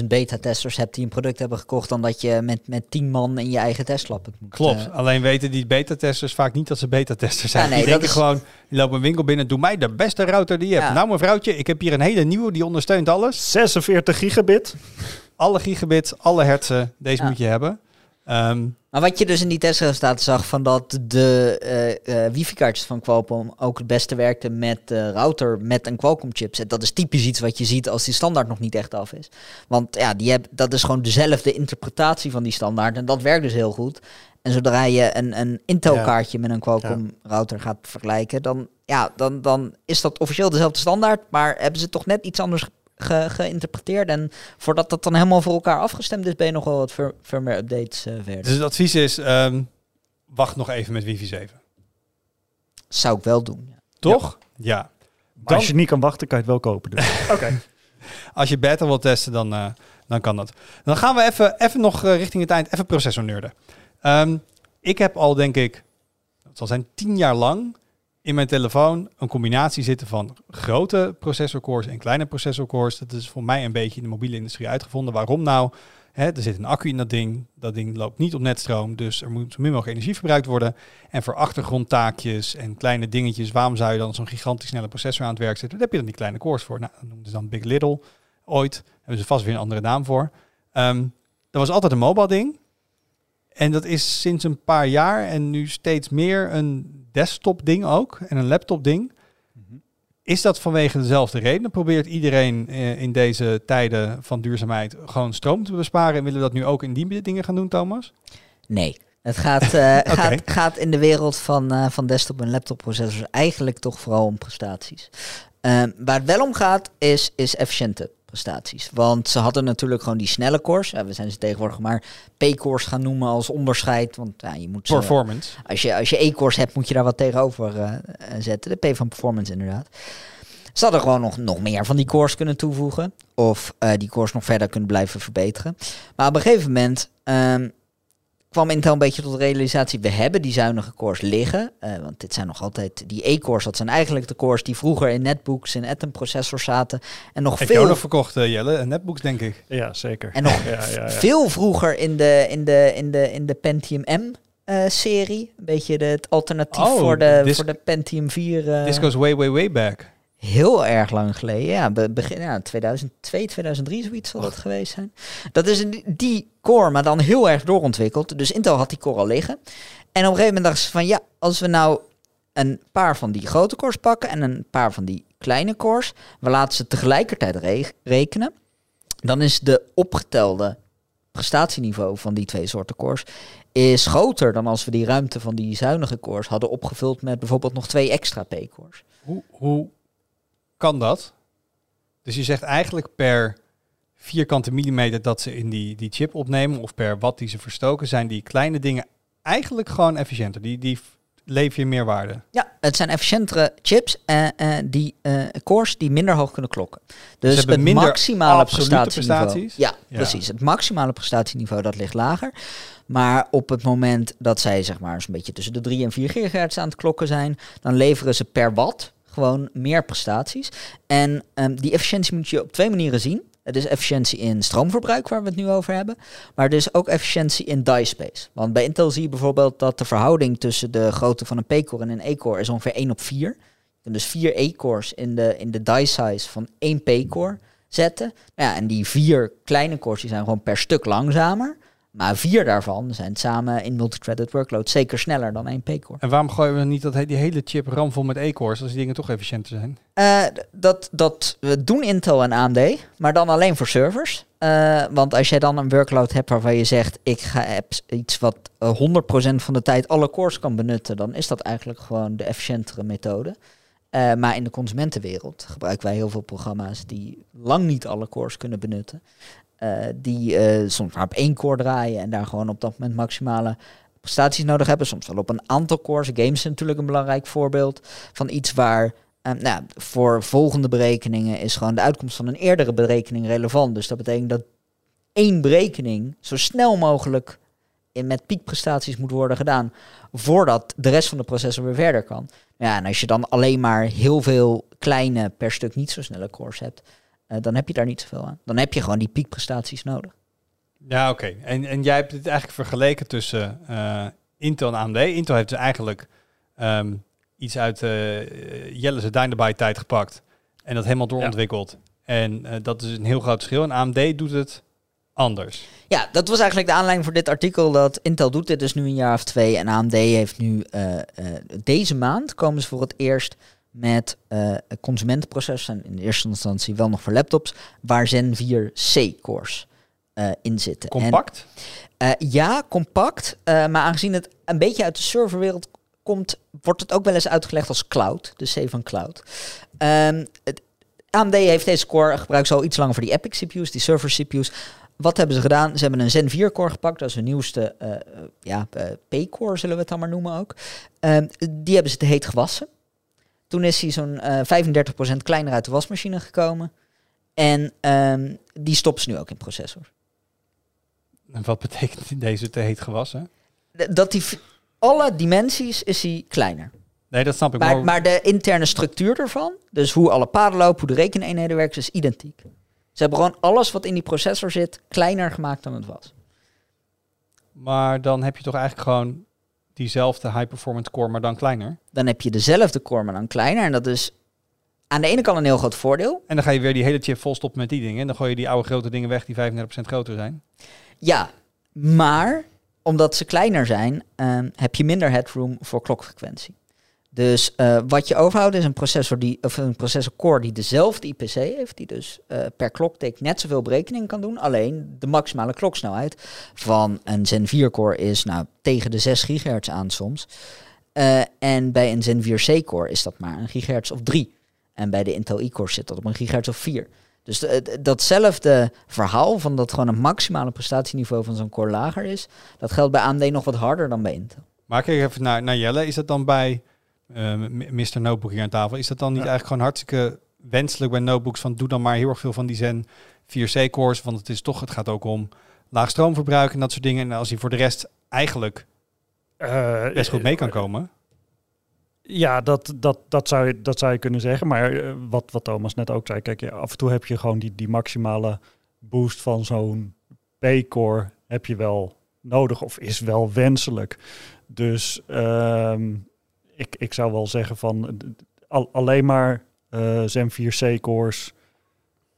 10.000 beta-testers hebt die een product hebben gekocht. Dan dat je met, met 10 man in je eigen testlab het moet. Klopt. eh, Alleen weten die beta-testers vaak niet dat ze beta-testers zijn. Ja, nee, die denken is- gewoon, lopen een winkel binnen, doe mij de beste router die je hebt. Ja. Nou mevrouwtje, ik heb hier een hele nieuwe, die ondersteunt alles. 46 gigabit. Alle gigabits, alle hertzen, deze Ja. moet je hebben. Ehm, Maar wat je dus in die testresultaten zag, van dat de eh, eh, wifi-kaartjes van Qualcomm ook het beste werkten met de router met een Qualcomm-chipset. Dat is typisch iets wat je ziet als die standaard nog niet echt af is. Want ja, die heb, dat is gewoon dezelfde interpretatie van die standaard en dat werkt dus heel goed. En zodra je een, een Intel-kaartje met een Qualcomm-router gaat vergelijken, dan, ja, dan, dan is dat officieel dezelfde standaard, maar hebben ze toch net iets anders ge- geïnterpreteerd. En voordat dat dan helemaal voor elkaar afgestemd is, ben je nog wel wat fir- firmware-updates eh, verder. dus het advies is, ehm, wacht nog even met wifi 7. Zou ik wel doen. Ja. Toch? Ja. Maar als je niet kan wachten, kan je het wel kopen. Dus. Oké. Als je beta wilt testen, dan, eh, dan kan dat. Dan gaan we even, even nog eh, richting het eind, even processor nerden. Ehm, ik heb al, denk ik, het zal zijn tien jaar lang in mijn telefoon een combinatie zitten van grote processorcores en kleine processorcores. Dat is voor mij een beetje in de mobiele industrie uitgevonden. Waarom nou? Er zit een accu in dat ding. Dat ding loopt niet op netstroom, dus er moet zo min mogelijk energie verbruikt worden. En voor achtergrondtaakjes en kleine dingetjes, waarom zou je dan zo'n gigantisch snelle processor aan het werk zetten? Daar heb je dan die kleine cores voor. Nou, dat noemden ze dan Big Little ooit. hebben ze vast weer een andere naam voor. Ehm dat was altijd een mobile ding. En dat is sinds een paar jaar en nu steeds meer een desktop ding ook. En een laptop ding. Is dat vanwege dezelfde reden? Probeert iedereen eh, in deze tijden van duurzaamheid gewoon stroom te besparen? En willen we dat nu ook in die dingen gaan doen, Thomas? Nee. Het gaat, eh, gaat, gaat in de wereld van, eh, van desktop- en laptopprocessors eigenlijk toch vooral om prestaties. Ehm, waar het wel om gaat, is, is efficiënte prestaties. Want ze hadden natuurlijk gewoon die snelle. Ja, we zijn ze tegenwoordig maar P-cores gaan noemen als onderscheid. Want ja, je moet ze, Performance. als je, als je E-cores hebt, moet je daar wat tegenover eh, eh, zetten. De P van performance inderdaad. Ze hadden gewoon nog, nog meer van die cores kunnen toevoegen. Of eh, die cores nog verder kunnen blijven verbeteren. Maar op een gegeven moment... ehm, kwam Intel een beetje tot de realisatie, we hebben die zuinige cores liggen. eh, want dit zijn nog altijd, die E-cores, dat zijn eigenlijk de cores die vroeger in netbooks en Atom processors zaten. En nog Heb je ook veel, nog verkocht, eh, Jelle? Netbooks, denk ik. Ja, zeker. en nog Ja, ja, ja. veel vroeger in de, in de, in de, in de Pentium M eh, serie. Een beetje de, het alternatief Oh, voor, de, voor de Pentium 4. eh, This goes way, way, way back. Heel erg lang geleden. Ja, be- begin ja, 2002, 2003 zoiets zal dat geweest zijn. Dat is een, die core, maar dan heel erg doorontwikkeld. Dus Intel had die core al liggen. En op een gegeven moment dachten ze van ja, als we nou een paar van die grote cores pakken en een paar van die kleine cores, we laten ze tegelijkertijd re- rekenen, dan is de opgetelde prestatieniveau van die twee soorten cores is groter dan als we die ruimte van die zuinige cores hadden opgevuld met bijvoorbeeld nog twee extra P-cores. Hoe, hoe kan dat? Dus je zegt eigenlijk per vierkante millimeter dat ze in die, die chip opnemen, of per watt die ze verstoken, zijn die kleine dingen eigenlijk gewoon efficiënter. Die, die leveren je meer waarde. Ja, het zijn efficiëntere chips eh, eh, die eh, cores die minder hoog kunnen klokken. Dus hebben het minder maximale prestatieniveau. Ja, Ja. precies. Het maximale prestatieniveau dat ligt lager. Maar op het moment dat zij zeg maar zo'n beetje tussen de 3 en 4 gigahertz aan het klokken zijn, dan leveren ze per watt gewoon meer prestaties. En ehm, die efficiëntie moet je op twee manieren zien. Het is efficiëntie in stroomverbruik, waar we het nu over hebben. Maar het is ook efficiëntie in die space. Want bij Intel zie je bijvoorbeeld dat de verhouding tussen de grootte van een P-core en een E-core is ongeveer 1 op 4. Je kunt dus vier E-cores in de, in de die size van één P-core zetten. Ja, en die vier kleine cores die zijn gewoon per stuk langzamer. Maar vier daarvan zijn samen in multithreaded workload zeker sneller dan één P-core. En waarom gooien we niet dat, he- die hele chip ramvol met E-cores, als die dingen toch efficiënter zijn? Eh, dat, dat we doen Intel en AMD, maar dan alleen voor servers. Eh, want als jij dan een workload hebt waarvan je zegt, ik ga, heb s- iets wat eh, 100% van de tijd alle cores kan benutten, dan is dat eigenlijk gewoon de efficiëntere methode. Eh, maar in de consumentenwereld gebruiken wij heel veel programma's die lang niet alle cores kunnen benutten. Eh, die eh, soms maar op één core draaien en daar gewoon op dat moment maximale prestaties nodig hebben. Soms wel op een aantal cores. Games is natuurlijk een belangrijk voorbeeld van iets waar eh, nou, voor volgende berekeningen is gewoon de uitkomst van een eerdere berekening relevant. Dus dat betekent dat één berekening zo snel mogelijk in, met piekprestaties moet worden gedaan voordat de rest van de processor weer verder kan. Ja, en als je dan alleen maar heel veel kleine per stuk niet zo snelle cores hebt, eh, dan heb je daar niet zoveel aan. Dan heb je gewoon die piekprestaties nodig. Ja, oké. En, en jij hebt het eigenlijk vergeleken tussen eh, Intel en AMD. Intel heeft dus eigenlijk ehm, iets uit eh Jelle's Dynabyte tijd gepakt en dat helemaal doorontwikkeld. En eh, dat is een heel groot verschil. En AMD doet het anders. Ja, dat was eigenlijk de aanleiding voor dit artikel. Dat Intel doet dit dus nu een jaar of twee. En AMD heeft nu eh, eh, deze maand komen ze voor het eerst met eh consumentenprocessen. En in de eerste instantie wel nog voor laptops. Waar Zen 4 C-cores eh, in zitten. En, Compact. eh, ja, compact. eh, maar aangezien het een beetje uit de serverwereld komt, wordt het ook wel eens uitgelegd als cloud. De C van cloud. Ehm, het, AMD heeft deze core gebruikt zo iets langer voor die Epic CPU's, die server CPU's. Wat hebben ze gedaan? Ze hebben een Zen 4 core gepakt. Dat is hun nieuwste eh, ja, eh, P-core, zullen we het dan maar noemen ook. Ehm, die hebben ze te heet gewassen. Toen is hij zo'n eh 35% kleiner uit de wasmachine gekomen. En ehm, die stoppen ze nu ook in processor. En wat betekent deze te heet gewassen? D- Dat die alle dimensies is hij kleiner. Nee, dat snap ik. Maar, maar de interne structuur ervan, dus hoe alle paden lopen, hoe de rekeneenheden werken, is identiek. Ze hebben gewoon alles wat in die processor zit kleiner gemaakt dan het was. maar dan heb je toch eigenlijk gewoon diezelfde high-performance core, maar dan kleiner. Dan heb je dezelfde core, maar dan kleiner. En dat is aan de ene kant een heel groot voordeel. En dan ga je weer die hele chip vol stoppen met die dingen. En dan gooi je die oude grote dingen weg die 35% groter zijn. Ja, maar omdat ze kleiner zijn, ehm, heb je minder headroom voor klokfrequentie. Dus eh, wat je overhoudt is een processor die, of een processor core die dezelfde IPC heeft, die dus eh, per kloktik net zoveel berekeningen kan doen. Alleen de maximale kloksnelheid van een Zen 4 core is nou tegen de 6 gigahertz aan soms. Eh, en bij een Zen 4 C core is dat maar een gigahertz of 3. En bij de Intel e-core zit dat op een gigahertz of 4. Dus de- de- datzelfde verhaal van dat gewoon een maximale prestatieniveau van zo'n core lager is, dat geldt bij AMD nog wat harder dan bij Intel. Maar kijk even naar, naar Jelle. Is dat dan bij Mr. Notebook hier aan tafel? Is dat dan niet Ja. eigenlijk gewoon hartstikke wenselijk bij notebooks van doe dan maar heel erg veel van die Zen 4C cores, want het is toch, het gaat ook om laag stroomverbruik en dat soort dingen. En als hij voor de rest eigenlijk Eh, best goed mee kan komen. Ja, dat, dat, dat, zou je, dat zou je kunnen zeggen. Maar eh, wat, wat Thomas net ook zei, kijk, af en toe heb je gewoon die, die maximale boost van zo'n P-core heb je wel nodig of is wel wenselijk. Dus ehm, ik, ik zou wel zeggen van al, alleen maar eh Zen 4C-cores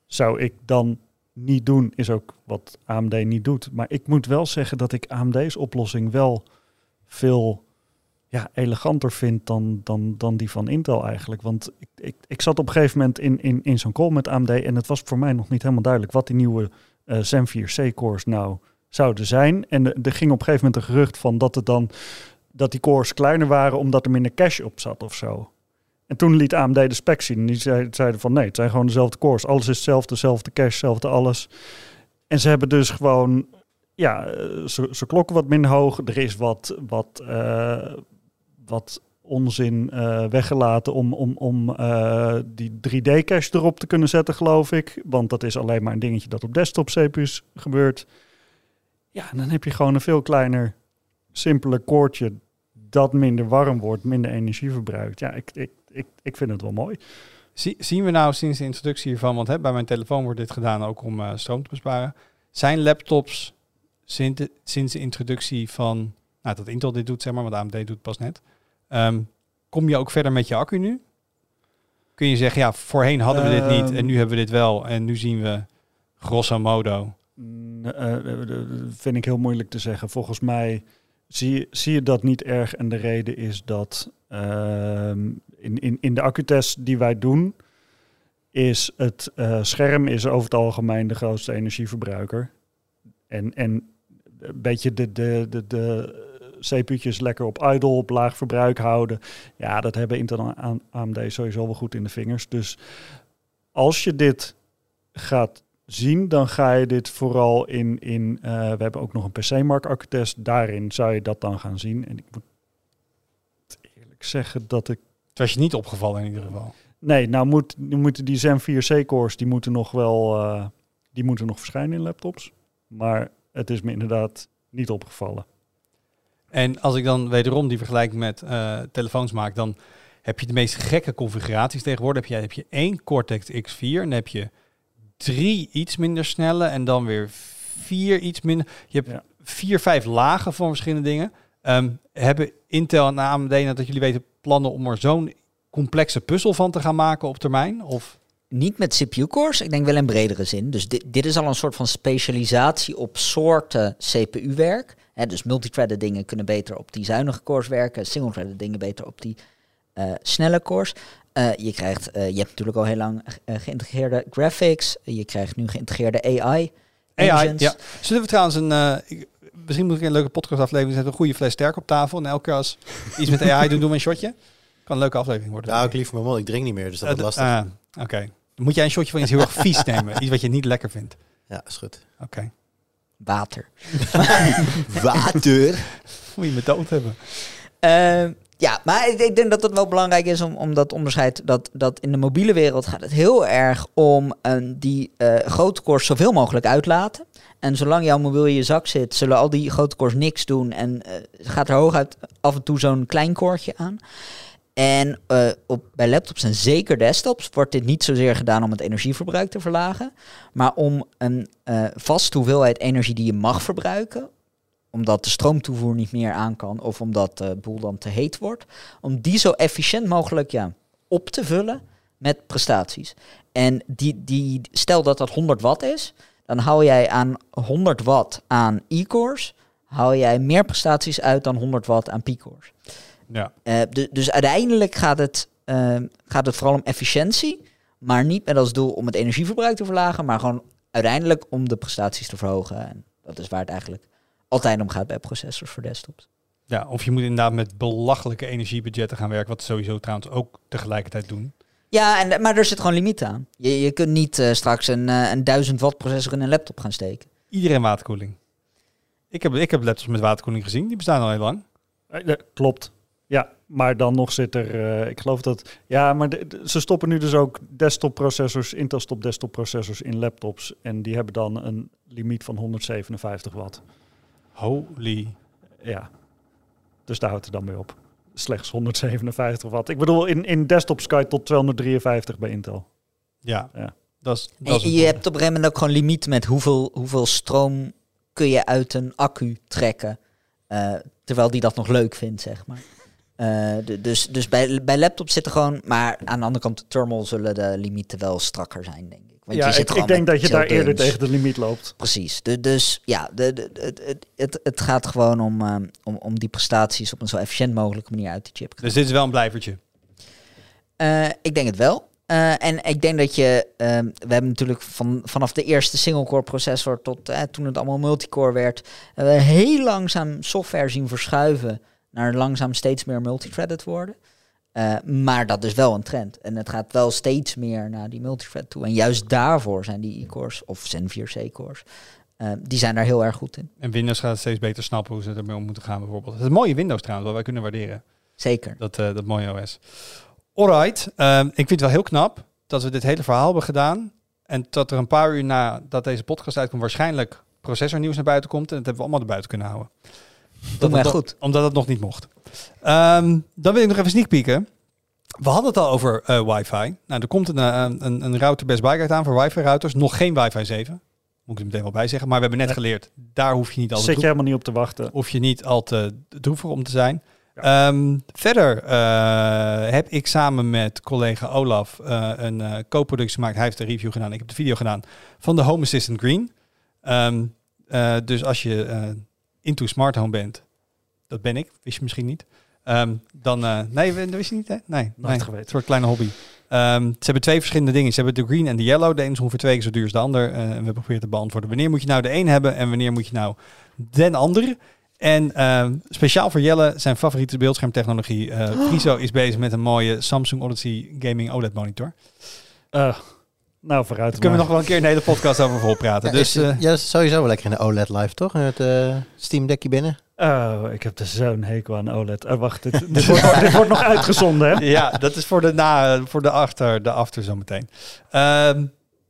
zou ik dan niet doen, is ook wat AMD niet doet. Maar ik moet wel zeggen dat ik AMD's oplossing wel veel ja, eleganter vind dan, dan, dan die van Intel eigenlijk. Want ik, ik, ik zat op een gegeven moment in, in, in zo'n call met AMD en het was voor mij nog niet helemaal duidelijk wat die nieuwe eh Zen 4C cores nou zouden zijn. En er ging op een gegeven moment een gerucht van dat het dan dat die cores kleiner waren omdat er minder cache op zat of zo. En toen liet AMD de specs zien en die zei- zeiden van nee, het zijn gewoon dezelfde cores. Alles is hetzelfde, dezelfde cache, hetzelfde alles. En ze hebben dus gewoon, ja, eh, ze, ze klokken wat minder hoog. Er is wat, wat, eh, wat onzin eh, weggelaten om, om, om die 3D-cache erop te kunnen zetten, geloof ik. Want dat is alleen maar een dingetje dat op desktop-CPU's gebeurt. Ja, dan heb je gewoon een veel kleiner, simpeler koordje dat minder warm wordt, minder energie verbruikt. Ja, ik, ik, ik, ik vind het wel mooi. Zie- zien we nou sinds de introductie hiervan, want hè, bij mijn telefoon wordt dit gedaan ook om eh, stroom te besparen. Zijn laptops sinds de, sinds de introductie van, nou dat Intel dit doet zeg maar, want AMD doet het pas net. Ehm, kom je ook verder met je accu nu? Kun je zeggen, ja, voorheen hadden we dit niet en Ehm. nu hebben we dit wel en nu zien we grosso modo. Eh, vind ik heel moeilijk te zeggen. Volgens mij zie, zie je dat niet erg. En de reden is dat ehm, in, in, in de accutest die wij doen, is het eh, scherm is over het algemeen de grootste energieverbruiker. En, en een beetje de, de, de, de CPU'tjes lekker op idle, op laag verbruik houden. Ja, dat hebben Intel en AMD sowieso wel goed in de vingers. Dus als je dit gaat zien, dan ga je dit vooral in, in eh, we hebben ook nog een PC-mark daarin zou je dat dan gaan zien. En ik moet eerlijk zeggen dat ik Het was je niet opgevallen in ieder geval. Nee, nou moet, moeten die Zen 4C cores, die moeten nog wel, eh, die moeten nog verschijnen in laptops. Maar het is me inderdaad niet opgevallen. En als ik dan wederom die vergelijking met eh, telefoons maak, dan heb je de meest gekke configuraties tegenwoordig. Heb je, heb je één Cortex X4 en dan heb je drie iets minder snelle en dan weer vier iets minder. Je hebt Ja. vier, vijf lagen van verschillende dingen. Ehm, hebben Intel en AMD, dat jullie weten, plannen om er zo'n complexe puzzel van te gaan maken op termijn? Of Niet met CPU-cores, ik denk wel in bredere zin. Dus dit, dit is al een soort van specialisatie op soorten CPU-werk. Hè, dus multithreaded dingen kunnen beter op die zuinige cores werken, single-threaded dingen beter op die eh, snelle cores. Eh, je, krijgt, eh, je hebt natuurlijk al heel lang eh, geïntegreerde graphics, je krijgt nu geïntegreerde AI. AI, engines. ja. Zullen we trouwens een... eh, ik- misschien moet ik een leuke podcast aflevering zetten. Een goede fles sterk op tafel. En elke keer als iets met AI doen, doen we een shotje. Kan een leuke aflevering worden. Nou, ik lief mijn mond. Ik drink niet meer, dus dat is lastig. ah, Oké. Dan moet jij een shotje van iets heel erg vies nemen. Iets wat je niet lekker vindt. ja, is goed. Oké. Water. Water. Moet je me dood hebben. Ja, maar ik, denk dat het wel belangrijk is om, om dat onderscheid. Dat, dat in de mobiele wereld gaat het heel erg om eh, die eh, grote cores zoveel mogelijk uitlaten. En zolang jouw mobiel in je zak zit, zullen al die grote cores niks doen. En eh, gaat er hooguit af en toe zo'n klein koordje aan. En eh, op, bij laptops en zeker desktops wordt dit niet zozeer gedaan om het energieverbruik te verlagen, maar om een eh, vaste hoeveelheid energie die je mag verbruiken, omdat de stroomtoevoer niet meer aan kan of omdat de boel dan te heet wordt, om die zo efficiënt mogelijk ja, op te vullen met prestaties. En die, die, stel dat dat 100 watt is, dan hou jij aan 100 watt aan e-cores, hou jij meer prestaties uit dan 100 watt aan p-cores. Ja. Eh, du- dus uiteindelijk gaat het, eh, gaat het vooral om efficiëntie, maar niet met als doel om het energieverbruik te verlagen, maar gewoon uiteindelijk om de prestaties te verhogen. En dat is waar het eigenlijk altijd om gaat bij processors voor desktops. ja. Of je moet inderdaad met belachelijke energiebudgetten gaan werken. Wat we sowieso trouwens ook tegelijkertijd doen. Ja, en, maar er zit gewoon limiet aan. Je, je kunt niet eh, straks een, eh, een 1000 watt processor in een laptop gaan steken. Iedereen waterkoeling. Ik heb, ik heb laptops met waterkoeling gezien. Die bestaan al heel lang. Eh, ja, klopt. Ja, maar dan nog zit er, eh, ik geloof dat, ja, maar de- de- ze stoppen nu dus ook desktop processors, Intel stopt desktop processors in laptops en die hebben dan een limiet van 157 watt. Holy. Ja, dus daar houdt het dan mee op. Slechts 157 watt. Ik bedoel, in, in desktop Sky tot 253 bij Intel. Ja, Ja. dat is... En Dat is je, je hebt op een gegeven moment ook gewoon limiet met hoeveel, hoeveel stroom kun je uit een accu trekken. eh, terwijl die dat nog leuk vindt, zeg maar. Eh, de- dus dus bij, bij laptops zitten gewoon... Maar aan de andere kant, de thermal zullen de limieten wel strakker zijn, denk ik. Want ja, je zit ik, ik denk dat je daar eerder tegen de limiet loopt. Precies. De, dus ja, de, de, het, het, het, het gaat gewoon om, eh, om, om die prestaties op een zo efficiënt mogelijke manier uit de chip. Dus dit is wel een blijvertje. Eh, ik denk het wel. Eh, en ik denk dat je, ehm, we hebben natuurlijk van, vanaf de eerste single-core processor tot eh, toen het allemaal multicore werd, hebben we heel langzaam software zien verschuiven naar langzaam steeds meer multithreaded worden. Eh, maar dat is wel een trend. En het gaat wel steeds meer naar die multithread toe. En juist daarvoor zijn die e-cores of Zen 4 C-cores, eh, die zijn daar heel erg goed in. En Windows gaat steeds beter snappen hoe ze ermee om moeten gaan bijvoorbeeld. Het is een mooie Windows trouwens, wat wij kunnen waarderen. Zeker. Dat, eh, dat mooie OS. Alright, ehm, ik vind het wel heel knap dat we dit hele verhaal hebben gedaan. En dat er een paar uur na dat deze podcast uitkomt waarschijnlijk processornieuws naar buiten komt. En dat hebben we allemaal naar buiten kunnen houden. Nog- goed. Omdat het nog niet mocht. Ehm, dan wil ik nog even sneak peeken. We hadden het al over eh, wifi. Nou, er komt een, eh, een, een router Best Buy aan voor wifi routers. Nog geen wifi 7. Moet ik er meteen wel bij zeggen. Maar we hebben net geleerd, daar hoef je niet al te Zit je helemaal niet op te wachten. hoef je niet al te droevig om te zijn. Ehm, verder eh, heb ik samen met collega Olaf een eh, co-productie gemaakt. Hij heeft de review gedaan, ik heb de video gedaan van de Home Assistant Green. Ehm, eh, dus als je into smart home bent, dat ben ik, wist je misschien niet. Ehm, dan, eh, nee, dat wist je niet hè? Nee, nee geweten. een soort kleine hobby. Ehm, ze hebben twee verschillende dingen. Ze hebben de green en de yellow. De een is ongeveer twee keer zo duur als de ander. Eh, en we proberen te beantwoorden. Wanneer moet je nou de een hebben en wanneer moet je nou den ander? En ehm, speciaal voor Jelle, zijn favoriete beeldschermtechnologie. Friso is bezig met een mooie Samsung Odyssey Gaming OLED monitor. Nou, vooruit. Daar kunnen we nog wel een keer een hele podcast over volpraten. Ja, dus is- eh, ja, dat is sowieso wel lekker in de OLED live, toch? Met eh Steam Deckje binnen. Oh, ik heb er zo'n hekel aan OLED. Eh, wacht, dit, dit, wordt, nog- dit wordt nog uitgezonden, hè? ja, dat is voor de, na, voor de after, de after zometeen. Ehm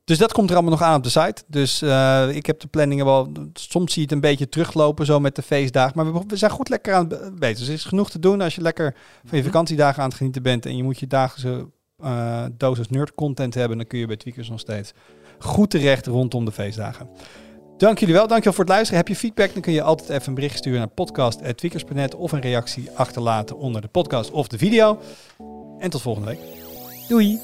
dus dat komt er allemaal nog aan op de site. Dus eh, ik heb de planningen wel. Soms zie je het een beetje teruglopen zo met de feestdagen. Maar we, we zijn goed lekker aan het be- bezig. Dus er is genoeg te doen als je lekker van je vakantiedagen aan het genieten bent. En je moet je dagelijkse eh dosis nerd content hebben. Dan kun je bij Tweakers nog steeds goed terecht rondom de feestdagen. Dank jullie wel. Dank je wel voor het luisteren. Heb je feedback, dan kun je altijd even een bericht sturen naar podcast.tweakers.net of een reactie achterlaten onder de podcast of de video. En tot volgende week. Doei!